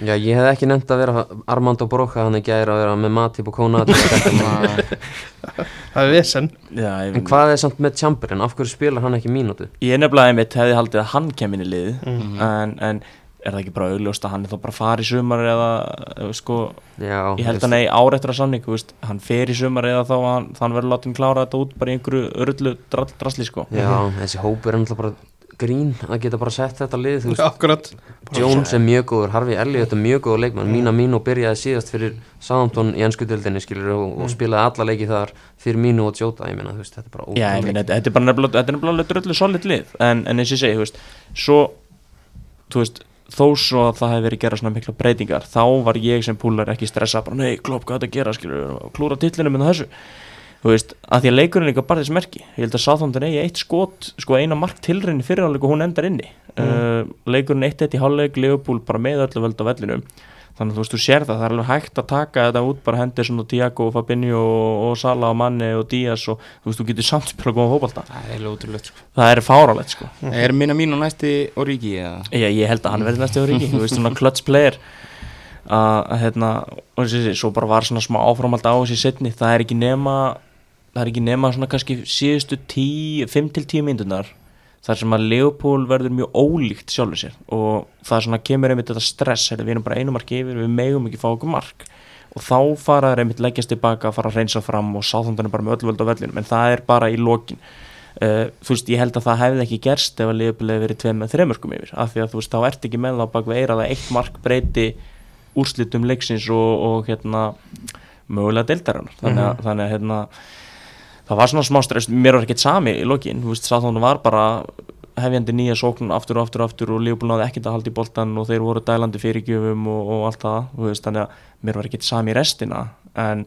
Já, ég hef ekki nefnt að vera Armando Broca hann ekki að vera með Matip og Konati Það er vesen. Já, ég, En hvað er samt með Chamberlain, af hverju spilar hann ekki mínútu? Ég nefnilega einmitt hefði haldið að hann kemur inn í liðið mm. en, en er það ekki bara augljóst að hann er þá bara fari í sumar eða sko, Já, ég held að nei ár eftir að samning veist, hann fer í sumar eða þá hann, hann verður látið klára þetta út bara í einhverju örullu drall, drasli sko. Já, þessi hópur er náttúrulega bara grín að geta bara sett þetta lið, þú veist. Jones er mjög góður, Harvey Elliot er mjög góður leikmann Mína Mínu byrjaði síðast fyrir Southampton í ennsku dildinni skilur og, og spilaði alla leiki þar fyrir Mínu og Jota ég meina, þú veist, þetta er bara Já, ég ótrúlega meina, þetta, þetta er bara nefnilega, er drullu solid lið. En, en eins og ég segi, þú veist svo, þú veist, þó svo að það hefði verið gera svona mikla breytingar þá var ég sem púlar ekki stressa bara, nei, klopp, hvað er þetta að gera, skilur klúra tillinu með þessu. Þú veist, að því að leikurinn er líka bara þess merki. Ég held að Sáþóndin eigi eitt skot sko eina mark tilrinni fyrirháleik og hún endar inni. Uh, leikurinn eitt eitt í hálfleik Leopold bara með öllu völd á vellinum þannig að þú veist, þú sér það, það er alveg hægt að taka þetta út bara Henderson og Tiago og Fabinho og, og Sala og Manni og Díaz og þú veist, þú getur samt spila góða fótbolta. Það er útrúlegt sko. Það er fárálegt sko. Er minna mín og næsti Origi eða? ég, ég held að hann verði næstu ári þú veist, svona clutch player. Að að, hérna, og þessi, svo bara var svona smá áframald á þessi setni, það er ekki nema það er ekki nema svona kannski síðustu 5-10 myndunar þar sem að Leopold verður mjög ólíkt sjálfur sér. Og það svona kemur einmitt þetta stress, við erum bara einu mark yfir við megum ekki fá okkur mark. Og þá fara þeir einmitt leggjast tilbaka, fara að reynsa fram og sáþöndan er bara með öll völd á vellinum. En það er bara í lokin. Uh, þú veist, ég held að það hefði ekki gerst ef að Leopold hefði verið tveim með þreymörkum yfir. Af því að þú veist, þá ert ekki með það bak við eira að eitt mark breyti úrslitum leiksins og, og hérna mögulega deildarinnar. Þannig að, þannig að hérna, það var svona smá stress mér var ekkert sami í lokin Sáþónu var bara hefjandi nýja sókn aftur og aftur og aftur og Leopold náði ekkert að halda í boltan og þeir voru dælandi fyrirgjöfum og, og allt það þú veist, þannig að mér var ekkert sami í restina. En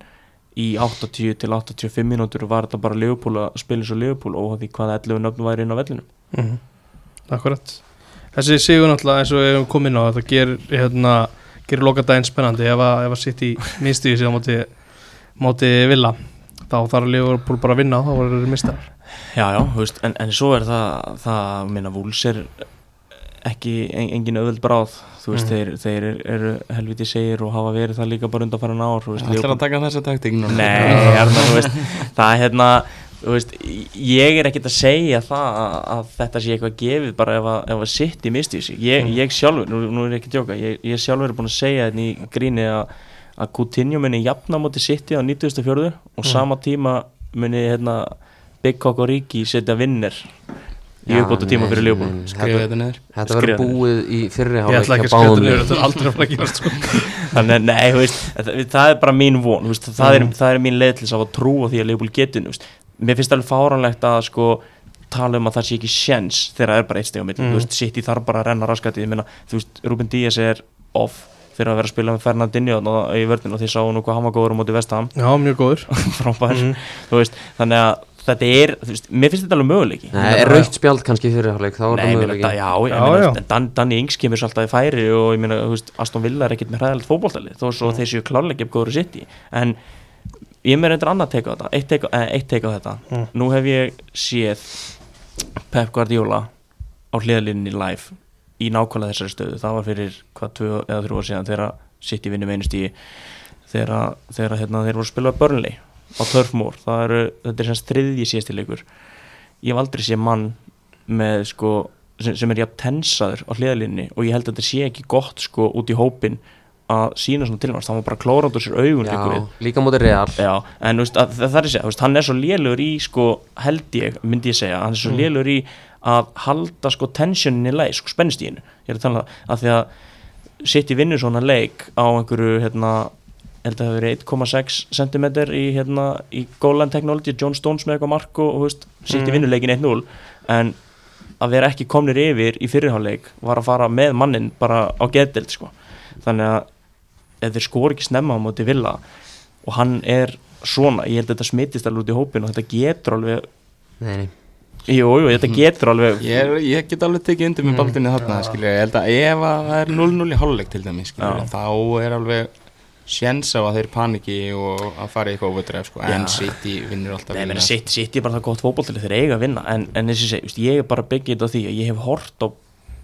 í 80 til 85 mínútur var þetta bara Leopold að spila svo Leopold og því hvaða 11 nöfnum væri inn á vellinu Mhm. Akkurat. Þessi sigur náttúrulega eins og við hefum komið inn á þetta gerir, hérna, gerir lokadaginn spennandi ef að, að sitt í minnstuði síðan móti, móti villa þá þarf Liverpool bara að vinna þá voru þeir mistar Já, já, veist, en, en svo er það það, minna, Vúls er ekki en, engin öðvöld bráð. Þú veist, Mhm. þeir, þeir eru, eru helviti segir og hafa verið það líka bara undan farin ár Það Leopold- að taka þessa taktík núna? Nei, það er hérna veist, ég er ekkert að segja það að, að þetta sé eitthvað gefið bara ef að, ef að sitt í misti sig. Ég, ég sjálfur, nú, nú er ég ekki að djóka ég, ég sjálfur er búin að segja þetta í gríni að, að Coutinho muni jafna móti sitti á 94. og sama tíma muni hérna, Big Cock og Ríki setja vinnir í uppbóta tíma fyrir nei, Skrifa Þetta neður þetta verður búið í fyrri Ég ætla ekki að skrifa þetta liðum. þetta er aldrei að fara að gerast sko. þannig að nei, veist, það, það er bara mín von veist, það, er, það er mín leið til að hafa trú á því að þú veist. mér finnst alveg fáránlegt að sko tala um að það sé ekki sjens þegar það er bara eitt steg á milli, Mm. sitt í þar bara að renna veist, Ruben Díaz er off fyrir að vera að spila með Fernandinho í vörðinu og því sáu nú hvað hann var góður á móti vestam, Já, mjög góður. Frábær. Þú veist, þannig að þetta er þú veist, mér finnst þetta alveg möguleiki. Nei, er raukt spjald kannski hálfleik þá er Nei, það möguleiki. já, ég Já, meina, já. Dan, Danny Ings kemur svo alltaf í færi og ég meina, þú veist, Aston Villa er ekkert með hræðilegt fótboltalið þó svo þeir séu klárlega upp góður sitt í en ég með reyndir annað teika á þetta eitt teika, eh, eitt teika á þetta. Mm. nú hef ég séð Pep Guardiola á hliðalinni live í nákvæmlega þessari stöðu. Það var fyrir hvað tvö eða þrjú ár síðan þegar sitt í vinnu með einu stíi þegar, þegar hérna, þeir voru að spila Burnley á það eru, þetta er semst þriðji síðasti leikur. Ég hef aldrei séð mann með sko sem, sem er jafn tensaður á hliðalinni og ég held að þetta sé ekki gott sko út í hópin að sína svona tilvæmst það var bara klórand úr sér augun. Já, líka móti real. Já, en veist, að, það, það er veist, hann er svo lélur í sko, held ég, myndi ég segja. Hann er svo mm. lélur í að halda sko tensionin í leið, sko spennistíðinu ég er að tala um að því að sitt í vinnu svona leik á einhverju hérna, held að það verið 1,6 cm í hérna, í Golan Technology, John Stones með eitthvað mark og, veist, sitt í Mm. vinnu leikin 1-0 en að vera ekki komnir yfir í fyrirháleik var að fara með mannin bara á getdelt sko, þannig að ef þeir skor ekki snemma á móti villa og hann er svona, ég held að þetta smittist alveg út í hópin og þetta getur alveg Nei, nei, jú, jú, þetta getur alveg Ég, er, ég get alveg tekið undir með baldinni þarna skilja, ég held að ef að það er 0-0 í hálfleik til dæmis skilja, þá er alveg sjens á að þeir paniki og að fara í eitthvað óvöldræf sko, en. City vinnur alltaf Nei, sitt, sitt ég bara það gott fótboll til þeir eiga að vinna. En, en just, ég er bara byggið þetta á því að ég hef hort á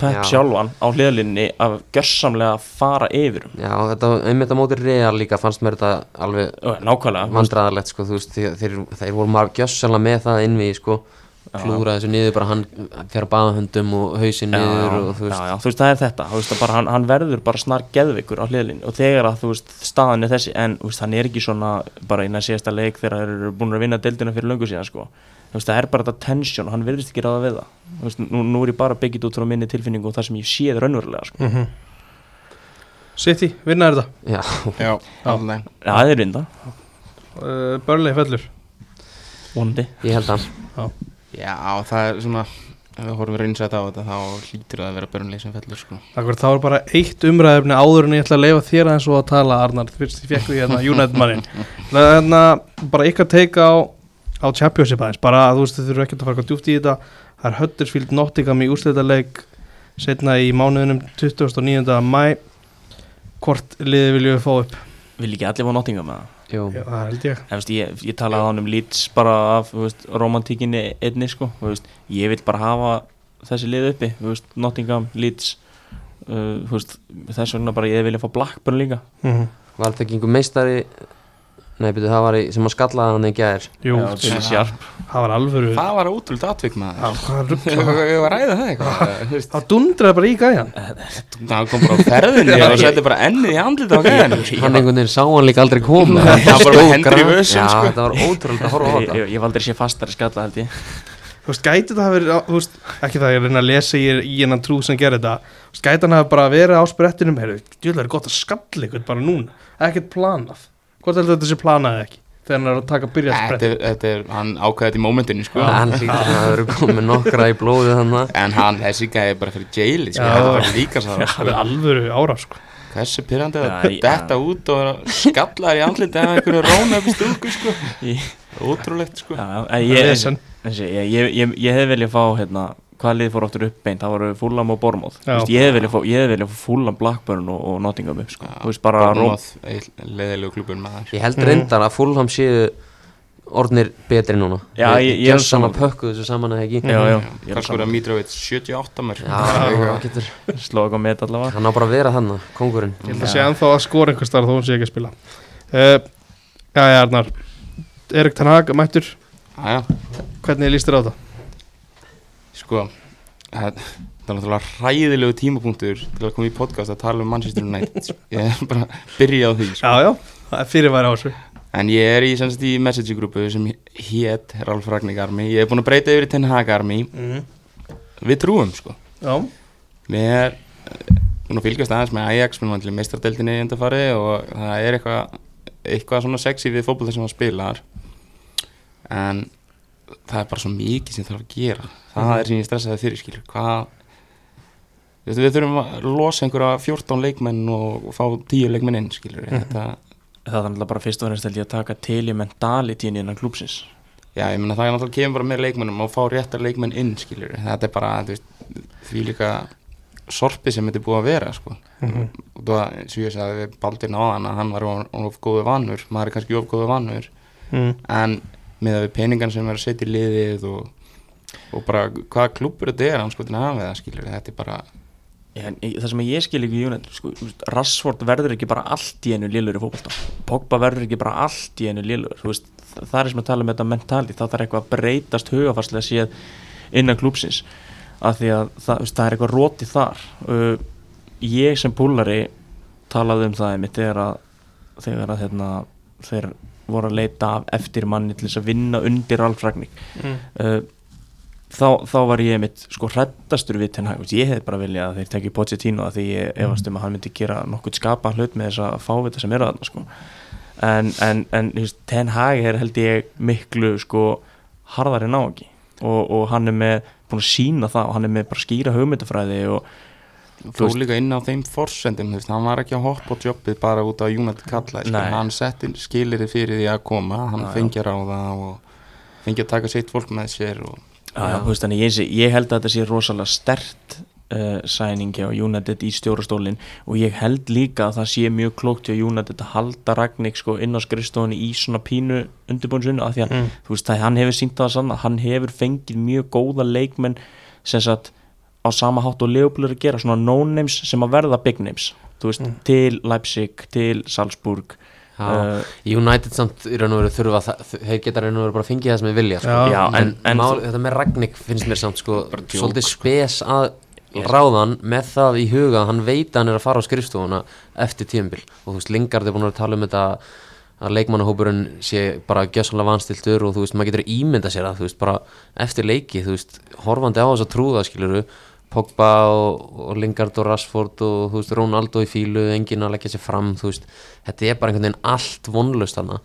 Pep Já. sjálfan á hliðalinni að gjörsamlega fara yfir um. já, þetta, einmitt á móti real líka fannst mér þetta alveg vandræðalegt sko, þeir, þeir, voru maður gjössanlega með það inn við sko, klúra þessu niður bara hann fyrir að baða höndum og hausinn já, niður já, og þú veist, já, já, þú veist það er þetta þú veist, að bara, hann, hann verður bara snar geðvikur á hliðalinni og þegar að þú veist staðan er þessi en veist, hann er ekki svona bara innan síðasta leik þegar þeir eru búin að vinna deildina fyrir löngu síðan sko. þú veist, það er bara þetta tension og hann verðist ekki ráða við það. Þú veist, nú, nú er ég bara byggit út frá minni tilfinningu og það sem ég séð raunverulega sko. mm City, vinna þetta? Já, Já, alveg já, það er vinda, uh, Börlei fellur. Vonandi. Ég held að Já, það er svona ef við horfum reynsætt á þetta þá hlýtur það að vera börnleik sem fellur sko. Akkur, það var bara eitt umræðefni áður en ég ætla að leifa þér aðeins og að tala Arnar, fyrst ég fekk því hérna United mannin hérna, bara ykkar teika á, á Championship aðeins, bara að þú veist þið þurfum ekki að fara eitthvað djúpt í þetta það er Huddersfield Nottingham í úrslitaleik setna í mánuðunum 29. mæ hvort liði viljum við fá upp vil ekki allir fá nottinga með það jú, Já, það held ég. Ég, veist, ég, ég talaði á hann um Leeds bara af veist, romantíkinni einni sko, veist, ég vil bara hafa þessi lið uppi, Nottingham, Leeds uh, þess vegna bara ég vilja fá Blackburn líka. Mm -hmm. valþekkingu meistari nei, byrju, það var í, sem að skallaði hann í gær. Jú, Já, Billy Sharp. það var alvöru Það var ótrúlega atvik maður. Það var rugl- Ég var að ræða það eitthvað. Það dundraði bara í gæjan. Það kom bara á ferðinni og setti bara ennið í andlita á gæðinu hann einhvern veginn sá hann líka aldrei koma. Nei, hann bara hendur í gra- vösum, já, sko. þetta var ótrúlega að horfa á Ég, þetta. ég, ég hef aldrei sé fastari skalla held ég. Þú veist, gæti það hafa verið, á- þú veist, ekki það ég er að reyna að lesa í, í hennan trú sem gerir þetta. Þú veist, gæti hann hafa bara verið á sprettinum heyrðu, djúlega er gott að skalla ykkur bara núna. Ekkert planað, hvort heldur þetta sé planað ekki? Þegar hann er að taka að byrja að Þetta spretta er, þetta er, hann ákveði þetta í mómentinu sko. Hann hlýtur að það eru komið nokkra í blóðu þannig En hann, þessi gæði bara fyrir jaili sko, þetta var líka svo það er alvöru ára sko. Hversu pyrrandi að detta út og vera skallar í andliti af einhverju róna upp í stúku sko. Ótrúlegt sko. Já, já, en ég, ég, ég, ég, ég hef viljað fá hérna, hvað lið fór áttur upp beint, það voru Fulham og Já. Veist, ég hef ég hef viljað fá Fulham, Blackburn og, og Nottingham upp sko. Bormoth, leðilegu klubun maður ég held Mhm. reyndar að Fulham séu orðnir betri núna. Já, ég- ég er gjör sama sammála. pökkuð þessu saman eða ekki? Já, já, ég er sko er Mitrovic, 78 mörg já, hann getur. Slóða eitthvað með allavega. Hann á bara að vera þannig, kongurinn ég held að sé ennþá að skora einhvers þar þó hún sé ekki að spila. Uh, Já, já, Arnar. Erik Tanhag, mættur, Æja, hvernig líst þér á það? Sko Það það er náttúrulega hræðilegu tímapunktur til að koma í podcast að tala um Manchester United sko. Ég er bara að byrja á því sko. Já, já, það er fyrirværi á þessu En ég er í, semst, í message-grúpu sem hét Ralf Ragník Army Ég er búin að breyta yfir í Ten Hag Army mm. Við trúum sko Já, Við er eh, búin að fylgjast aðeins með Ajax með meistardeldinni í undarfari og það er eitthvað eitthvað svona sexy við fótbolta sem hann spilar en það er bara svo mikið sem þarf að gera það Mhm. er sem ég stressaði fyrir skilur hvað við þurfum að losa einhverja 14 leikmenn og, fá 10 leikmenn inn skilur Mhm. þetta, Það er náttúrulega bara fyrst og ennast að taka til í mentalitíni innan klúpsins já ég meina það er náttúrulega kemur bara með leikmennum og fá réttar leikmenn inn skilur þetta er bara veist, því líka sorpi sem þetta er búið að vera sko Mhm. og það, ég sagði við Baldur náðan að hann var of- of góðu vanur maður er kannski of góðu vanur mm. en með að við peningan sem er að setja í liðið og, og bara hvaða klúpur þetta er hann sko til að hafa það skilur þetta er bara en það sem ég skil ekki í United sko, Rashford verður ekki bara allt í einu lélur í fótbolta. Pogba verður ekki bara allt í einu lélur veist, það, það er sem að tala um þetta mentali þá þarf eitthvað að breytast hugafarslega séð innan klúpsins af því að það, veist, það er eitthvað róti þar. Uh, ég sem púlari talaði um það einmitt þegar að þegar að hérna, þeir voru að leita af eftir manni til þess að vinna undir Ralf Ragník Mm. uh, þá, þá var ég mitt sko hrættastur við Ten Hag ég hef bara viljað að þeir tekja Pochettino að því ég efast um að hann myndi gera nokkuð skapa hlut með þessa fávita sem er að sko. en, en, en Ten Hag er held ég miklu sko harðari náki og, og hann er með búin að sína það og hann er með bara skýra hugmyndafræði og þú líka inn á þeim forsendum hann var ekki að hoppa á jobbið bara út af United skilur, Nei. hann setti skilir fyrir því að koma hann Já, já. fengi að ráða og fengi að taka sitt fólk með sér og Já, já, veist, ég, ég held að þetta sé rosalega stert uh, sæningi á United í stjórastólin og ég held líka að það sé mjög klókt hjá United að halda Ragník sko inn á skrifstofunni í svona pínu undirbúinsunni af því að Mm. veist, það, hann hefur sínt það sann hann hefur fengið mjög góða leikmenn sem sagt á sama hátt og Leopold er að gera, svona no-names sem að verða big names, veist, Mm. til Leipzig, til Salzburg Já, uh, United samt í raun og veru þurfa þeir geta raun og veru bara að fengið það sem þeir vilja sko. Já. En, en- en mál, þetta með Ragník finnst mér samt sko, svolítið sko. spes að Yes. ráðan með það í huga að hann veit að hann er að fara á skrifstofuna eftir tíumbil og þú veist, Lingard er búin að tala um þetta að leikmannahópurinn sé bara gjössanlega vanstiltur og þú veist, maður getur ímynda sér að þú veist, bara eftir leiki, þú veist, horfandi á þess að trúða skiluru, Pogba og, og Lingard og Rashford og þú veist, Ronaldo í fílu, enginn að leggja sér fram þú veist, þetta er bara einhvern veginn allt vonlust þarna.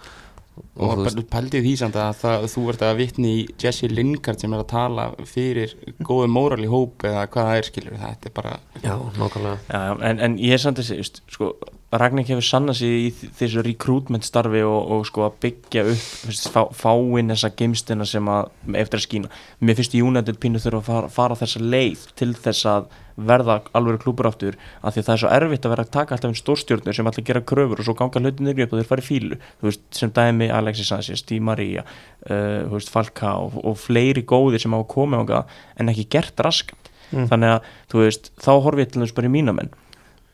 Og, þú og veist, pældi því samt að það, þú ert að vitni í Jesse Lingard sem er að tala fyrir góðu móral í hóp eða hvað það er skilur þetta er bara já, já, en, en ég er samt þessi, veist, sko, Ragnar hefur sannað sig í þessu recruitment starfi og, og sko að byggja upp, veist, fá, fá inn þessa geimstina sem að, eftir að skína. Mér finnst United pínu þurfa að fara, fara þessa leið til þess að verða alveg klúpur aftur, af því að það er svo erfitt að vera að taka alltaf einn stórstjórnir sem alltaf gera kröfur og svo ganga hlutinir upp og þeir fara í fílu, þú veist, sem dæmi Alexis Sanchez, Di Maria, uh, veist, Falcao og, og fleiri góðir sem hafa komið ánga en ekki gert raskat Mm. þannig að þú veist, þá horfi ég til þess bara í mínamenn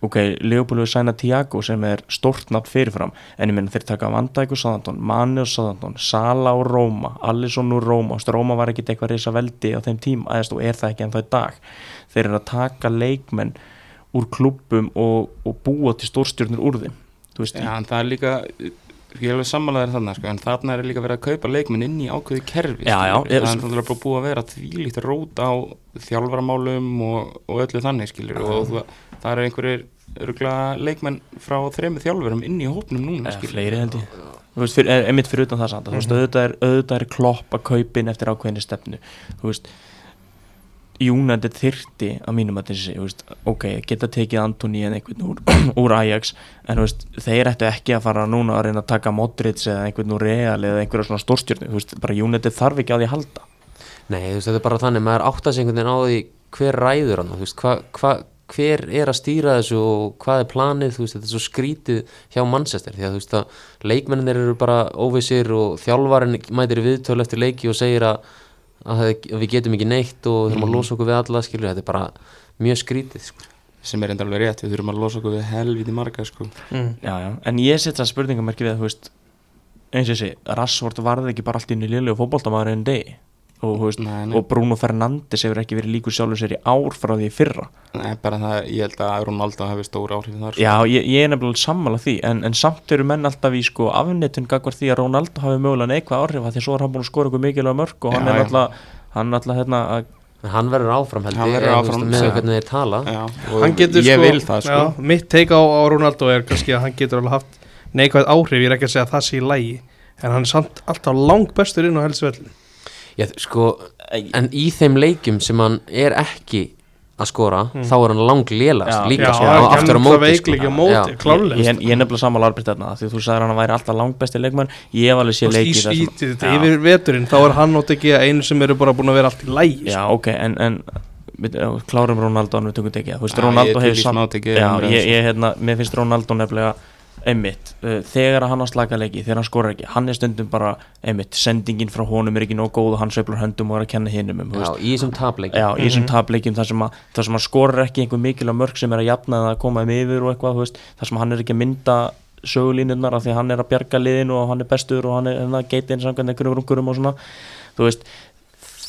ok, Leopold við sæna Tiago sem er stórt nafn fyrirfram en ég menn þeir taka Vandæk og Sáðantón Mani og Sáðantón, Sala og Róma Alisson og Róma, Róma var ekkit eitthvað risa veldi á þeim tíma, eða og er það ekki en það í dag, þeir eru að taka leikmenn úr klubbum og, og búa til stórstjörnur úr þeim veist, Já, en það er líka ég er alveg sammálaðir þannig sko, en þarna er líka verið að kaupa leikminn inn í ákveði kerfi Já, já, það er náttúrulega búið að vera þvílíkt rót á þjálfaramálum og, og öllu þannig skilur og þú, það eru einhverjir örgulega leikmenn frá þremur þjálfurum inn í hópnum núna eða fleiri held ég. Þú veist, fyrir, einmitt fyrir utan það samt. Þú veist, auðvitað er, auðvitað er klopp að kaupin eftir ákveðinni stefnu. Þú veist United þyrti að mínum að þessi veist, ok, geta tekið Antoni en einhvern úr, úr Ajax en þú veist, þeir ættu ekki að fara núna að reyna að taka Modric eða einhvern úr Real eða einhverja svona stórstjörnu, þú veist, bara United þarf ekki á því að halda. Nei, þú veist, þetta er bara þannig, maður áttast einhvern veginn á því hver ræður hann, þú veist, hva, hva, hver er að stýra þessu og hvað er planið, þú veist, þetta er svo skrítið hjá Manchester, því að þú veist að leikmenninir eru bara óvissir og þjálfarinn mætir viðtölu eftir leiki og segir að, að, við getum ekki neitt og þurfum að losa okkur við alla, skilur, þetta er bara mjög skrítið, sko. sem er enda alveg rétt, við þurfum að losa okkur við helviti marga sko. mm. já, já. en ég set það spurningamerki við að, þú veist, eins og þessi, Rashford varði ekki bara allt inn í liðlegu fótboltamaður en degi og, veist, Nei, nei. og Bruno Fernandes hefur ekki verið líkur sjálfur sér í ár frá því í fyrra Nei, bara það, ég held að Ronaldo hefur stór áhrif þar sko. Já, ég, ég er nefnilega sammála því en, en samt eru menn alltaf í sko afnettun gagvar því að Ronaldo hafi mögulega neikvað áhrif af því að svo er hann búin að skora ykkur mikilvæg mörg og hann Já, er já. alltaf hann er alltaf hérna að En hann verður áfram held Hann ég, verður eða, þú áfram, veist, með hvernig þeir tala. Já, og hann getur ég sko, vil það sko. já, mitt teik á, á Ronaldo er kannski að hann getur alveg haft neikvæð áhrif, ég er ekki að segja að það sé í lægi en hann er samt alltaf langt bestur inn á helstu Já, sko, en í þeim leikjum sem hann er ekki að skora, þá er hann lang lélast líka, já, sko, hann aftur á móti, á móti, ég, ég er nefnilega sammála arbeitt þarna því þú sagðir hann að væri alltaf langt besti leikmann ég hef alveg sé í leiki þar sem- svítið, Já. yfir veturinn þá er hann átt ekki einu sem eru bara búin að vera allt í lægi Já, ok, en, en klárum Ronaldo en við tökum tekið þú veist, ég til hefur í samt smá tekið Já, umræðu, ég, sko. ég, hérna, mér finnst Ronaldo nefnilega einmitt, uh, þegar hann á slaka leiki þegar hann skorar ekki, hann er stundum bara einmitt, sendingin frá honum er ekki nóg góð og hann sveiflar höndum og er að kenna hinum um, Já, í þessum tapleik Já, í þessum tapleikjum þar sem, að, þar sem hann skorar ekki einhver mikilvæg mörg sem er að jafna eða að koma þeim yfir og eitthvað, veist, þar sem hann er ekki að mynda sögulínurnar af því að hann er að bjarga liðinu og hann er bestur og hann er hérna, geitinn samkvæmt einhverjum rungurum og svona þú veist,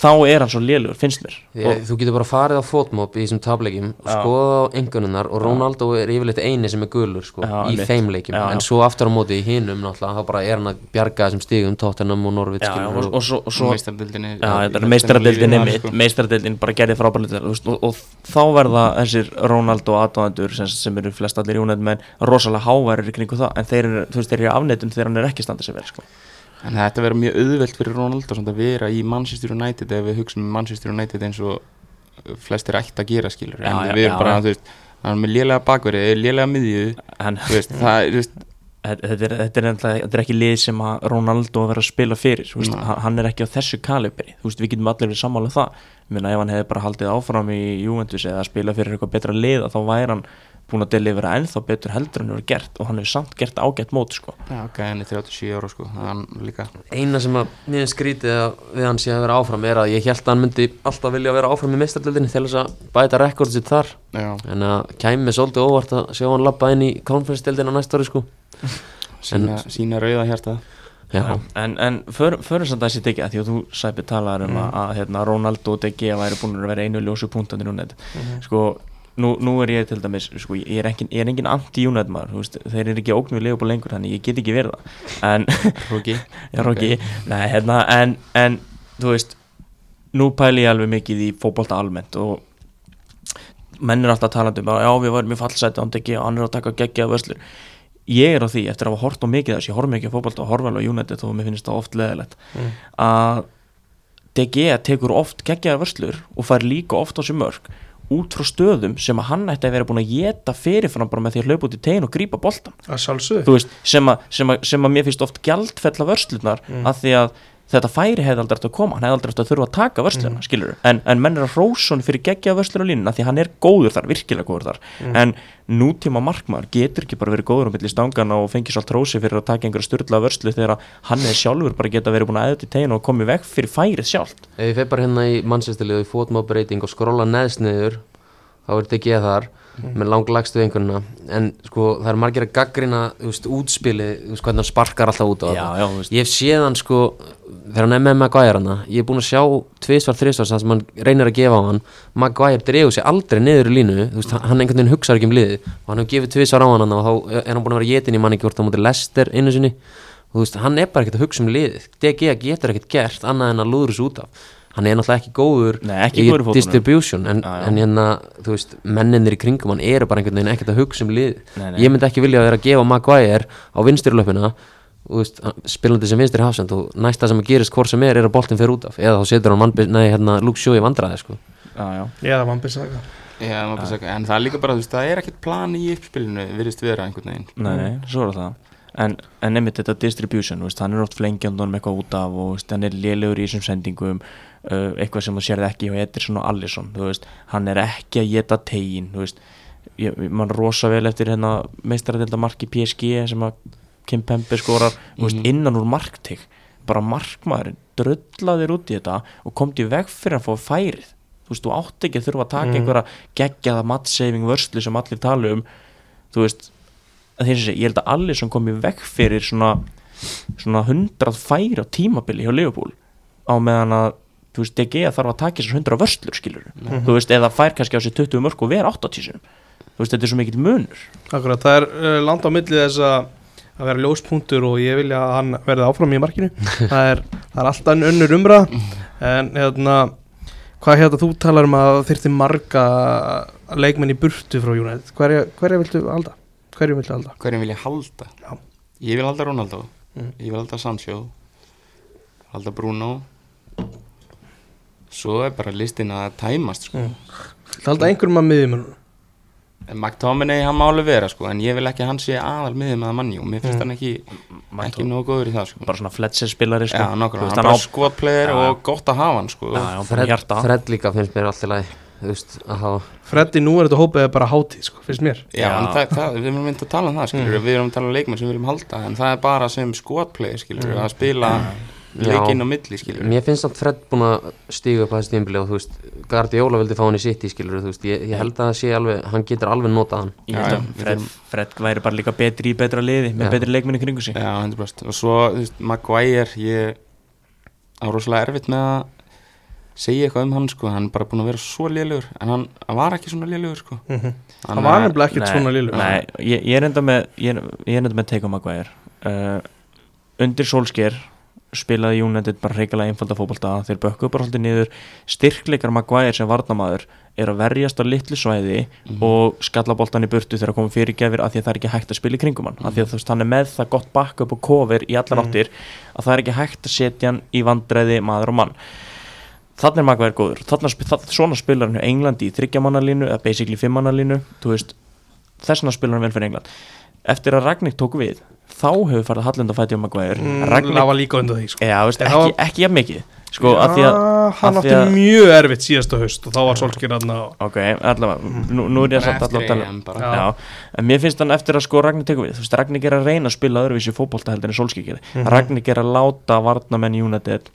þá er hann svo lélugur, finnst mér. Ég, þú getur bara farið á fótmóp í þessum tapleikjum og skoða á engununar og Ronaldo er yfirleitt eini sem er gulur sko, Já, í þeim leikjum. Já, en svo aftur á móti í hinum náttúrulega þá bara er hann að bjarga þessum stigum Tottenham og já, og, og svo, og svo meistaradeildinni Já, þetta meistaradeildin einmitt, meistaradeildin bara gerði frábærlega og, og, og þá verða þessir Ronaldo aðdóðandur sem, sem eru flest allir jónætt menn rosalega háværir í kringu það en þeir eru, þú veist, þeir eru í afneitun þegar hann er ekki standað sér vel sko. En þetta verður mjög auðvelt fyrir Ronaldo að vera í Manchester United ef við hugsaum um Manchester United eins og uh, flestir ætti að gera skilur en Já, já, við erum bara, þú veist hann er með lélega bakverði, lélega miðju en veist, það veist, þetta er, þetta, er, þetta er ekki lið sem að Ronaldo verður að spila fyrir veist, hann, er ekki á þessu kalibri við getum allir verið sammála um það. Ég meina, ef hann hefði bara haldið áfram í Juventus eða spila fyrir eitthvað betra lið þá væri hann búin að delivera ennþá betur heldur en hefur gert og hann hefur samt gert ágætt mót sko. já, ok, hann er 37 ára sko, hann líka eina sem að mér skrítið að við hann sé að vera áfram er að ég held að hann myndi alltaf vilja vera áfram í meistardöldinni til þess að bæta rekord sitt þar. Já, en að kæmi svolítið óvart að sjá hann labba inn í konferensdeldina næsta ári sko. Sína, sína rauða hjarta. Já, en, en för, förum samt að þessi degi að því að þú sæpi talaður um að, að hérna, Ronaldo og DG væri búin að vera einu ljósu punktanir úr net. Sko, nú, nú er ég til dæmis sko, ég er engin, engin anti-United maður veist, þeir eru ekki ógnuð liðbúl lengur þannig ég get ekki verið það. En, Róki, ekki nei, hérna, en, en þú veist nú pæli ég alveg mikið í fótbolta almennt og menn er alltaf talandi um að já við varum í fallseti á DG og hann er að taka geggja vöslur ég er á því eftir að hafa hort á mikið af þessu ég horf mikið á fótbolta og horf alveg á United og mér finnst það oft leðilegt að DG tekur oft geggjaða vörslur og fær líka oft á sér mörg út frá stöðum sem að hann ætti að vera búin að geta fyrirfram bara með því að hlaupa út í tegin og grípa boltan veist, sem, að, sem, að, sem að mér finnst oft gjaldfella vörslunar mm. að því að þetta færi hefði aldrei eftir að koma hann hefði aldrei eftir að þurfa að taka vörsluna, mm. skilur en, en menn er að rósa hann fyrir geggja vörslur á línuna því hann er góður þar, virkilega góður þar. En nútíma markmaður getur ekki bara verið góður á milli stangana og fengið svolítið rósi fyrir að taka einhverja styrla vörslu þegar hann er sjálfur bara geta verið búin að eða til tegin og komið vekk fyrir færið sjálft. Ef ég feð bara hérna í mannsestilið í fótmóp breyting og skrolla neðst niður þá er DG þar með langlagstu einhverjuna en sko það er margir að gaggrina útspili, hvernig hann sparkar alltaf út á það ég hef séð hann sko þegar hann er með Maguire hana ég er búin að sjá tvisvar, þrisvar það sem hann reynir að gefa á hann. Maguire dregur sig aldrei niður í línu veist, hann einhvern veginn hugsaður ekki um liði og hann hefur gefið tvisvar á hann og þá er hann búin að vera jetin í manni ekki hvort á móti Lester einu sinni. Og veist, hann er bara ekkert að hugsa um liðið. DG getur ekkert gert annað en að lúður þessu út af hann er náttúrulega ekki góður Nei, ekki góður í fótboltanum. distribution en, já. en hérna, þú veist, menninir í kringum hann eru bara einhvern veginn ekkert að hugsa um lið. Nei, nei. ég myndi ekki vilja að vera að gefa Maguire á vinstirlöpina veist, spilandi sem vinstri hafsend og næsta sem að gerist hvort sem er er að boltin fer út af. Eða þá setur hann hérna, Luke Shaw í vandræði sko. maður bara segja, en það er líka bara, þú veist, það er ekkert plan í uppspilinu, virðist vera einhvern veginn. Nei, nei, svo er það. En, en nefnir þetta distribution, hann er oft flengjandunum eitthvað út af og hann er lélegur í þessum sendingum uh, eitthvað sem þú sérð ekki hjá Ederson og Allison, þú veist, hann er ekki að geta tegin, þú veist. Ég, mann rosa vel eftir hérna meistaradilda marki PSG sem að Kim Pembe skorar, þú veist, Mhm. innan úr marktig, bara markmaðurinn dröllaðir út í þetta og komst í veg fyrir að fá færið. Þú veist, þú átt ekki að þurfa að taka Mhm. einhverja geggjaða mattsaving vörslu sem allir tala um. Þú veist, segja, ég held að allir sem kom í veg fyrir svona svona hundrað færi á tímabili hjá Liverpool á meðan að þú veist, DG þarf að taka þessar hundrað vörslur skilur þú veist, eða fær kannski á sig 20 mörg og ver 80 sinum þú veist, þetta er svo mikill munur Akkurat, það er uh, land á milli þess að að vera ljóspunktur og ég vilja að hann verði áfram í markinu það er, það er alltaf önnur umræða en hérna hvað hérna þú talar um að þyrfti marga leikmenn í burtu frá United hverja, hverja viltu halda? hverju viltu halda? Hverjum vil ég halda? Já. Ég vil halda Ronaldo Mm. Ég vil halda Sancho Halda Bruno Svo er bara listin að tæmast sko. Viltu halda einhverjum að miðjum En McTominay hann má alveg vera sko, En ég vil ekki að hann sé aðal miðum að manni Og mér finnst Mm. hann ekki, ekki nógu góður í það sko. bara svona fletser spilari sko. Já, Þú nokkur, hann er bara Já. Og gott að hafa hann sko. Já, Fred, Fred líka finnst mér alltaf læg Freddi nú er þetta hópið bara hátíð sko, finnst mér Já, það, það, við erum myndið að tala um það Mm. Við erum að tala um leikmenn sem við viljum halda En það er bara sem skotplayer skilur, Að spila Já. Leikinn á milli skilur. mér finnst að Fred búin að stíga upp að þessu tímbili og þú veist, Guardiola vildi fá hann í sitt í skilur þú veist, ég, ég held að það sé alveg hann getur alveg notað hann. Ég held Já, að Fred, Fred væri bara líka betri í betra liði með Já. betri leikminni kringu sig. Já, 100% Og svo, þú veist, Maguire Ég á rosalega erfitt með að segja eitthvað um hann sko, hann er bara búin að vera svo lélugur en hann, hann var ekki svona lélugur sko. mm -hmm. hann Það var nefnilega ekkert svona liður Nei, ég, ég er enda með ég, er- ég er enda með Teiko Maguire. Uh, undir Solskjær spilaði United bara reikalega einfalda fótbolta þeir bökkuðu bara svolítið niður. Styrkleikar Maguire sem varnamaður er að verjast á litlu svæði og skalla boltan í burtu þegar komið fyrir gefir að því að það er ekki hægt að spila í kringum hann. Af því að þú veist hann er með það gott backup og cover í allar Mhm. áttir að það er ekki hægt að setja hann í vandræði maður og mann. Þannig er Maguire góður. Þannig, svona spilar hann Englandi í þryggjamannalínu eða basically fimmannalínu þess vegna spilar hann vel fyrir England. Eftir að Ragník tók við þá hefur farið Hallenda fæti á Maguire. Mm, Ragník, Það var líka undan því sko. já, veist, En ekki, þá- ekki jafn mikið. Sko, af því að Já, hann af því átti að- mjög erfitt síðasta haust og þá var Solskjær hann að ok, allavega, nú, nú er ég samt eftir allavega að tala EM bara. Já. Já, en mér finnst hann eftir að sko Ragník tekur við, þú veist, Ragník er að reyna að spila öðruvísi fótbolta heldur en Solskjær gerir. Mhm. Ragník er að láta varnamenn United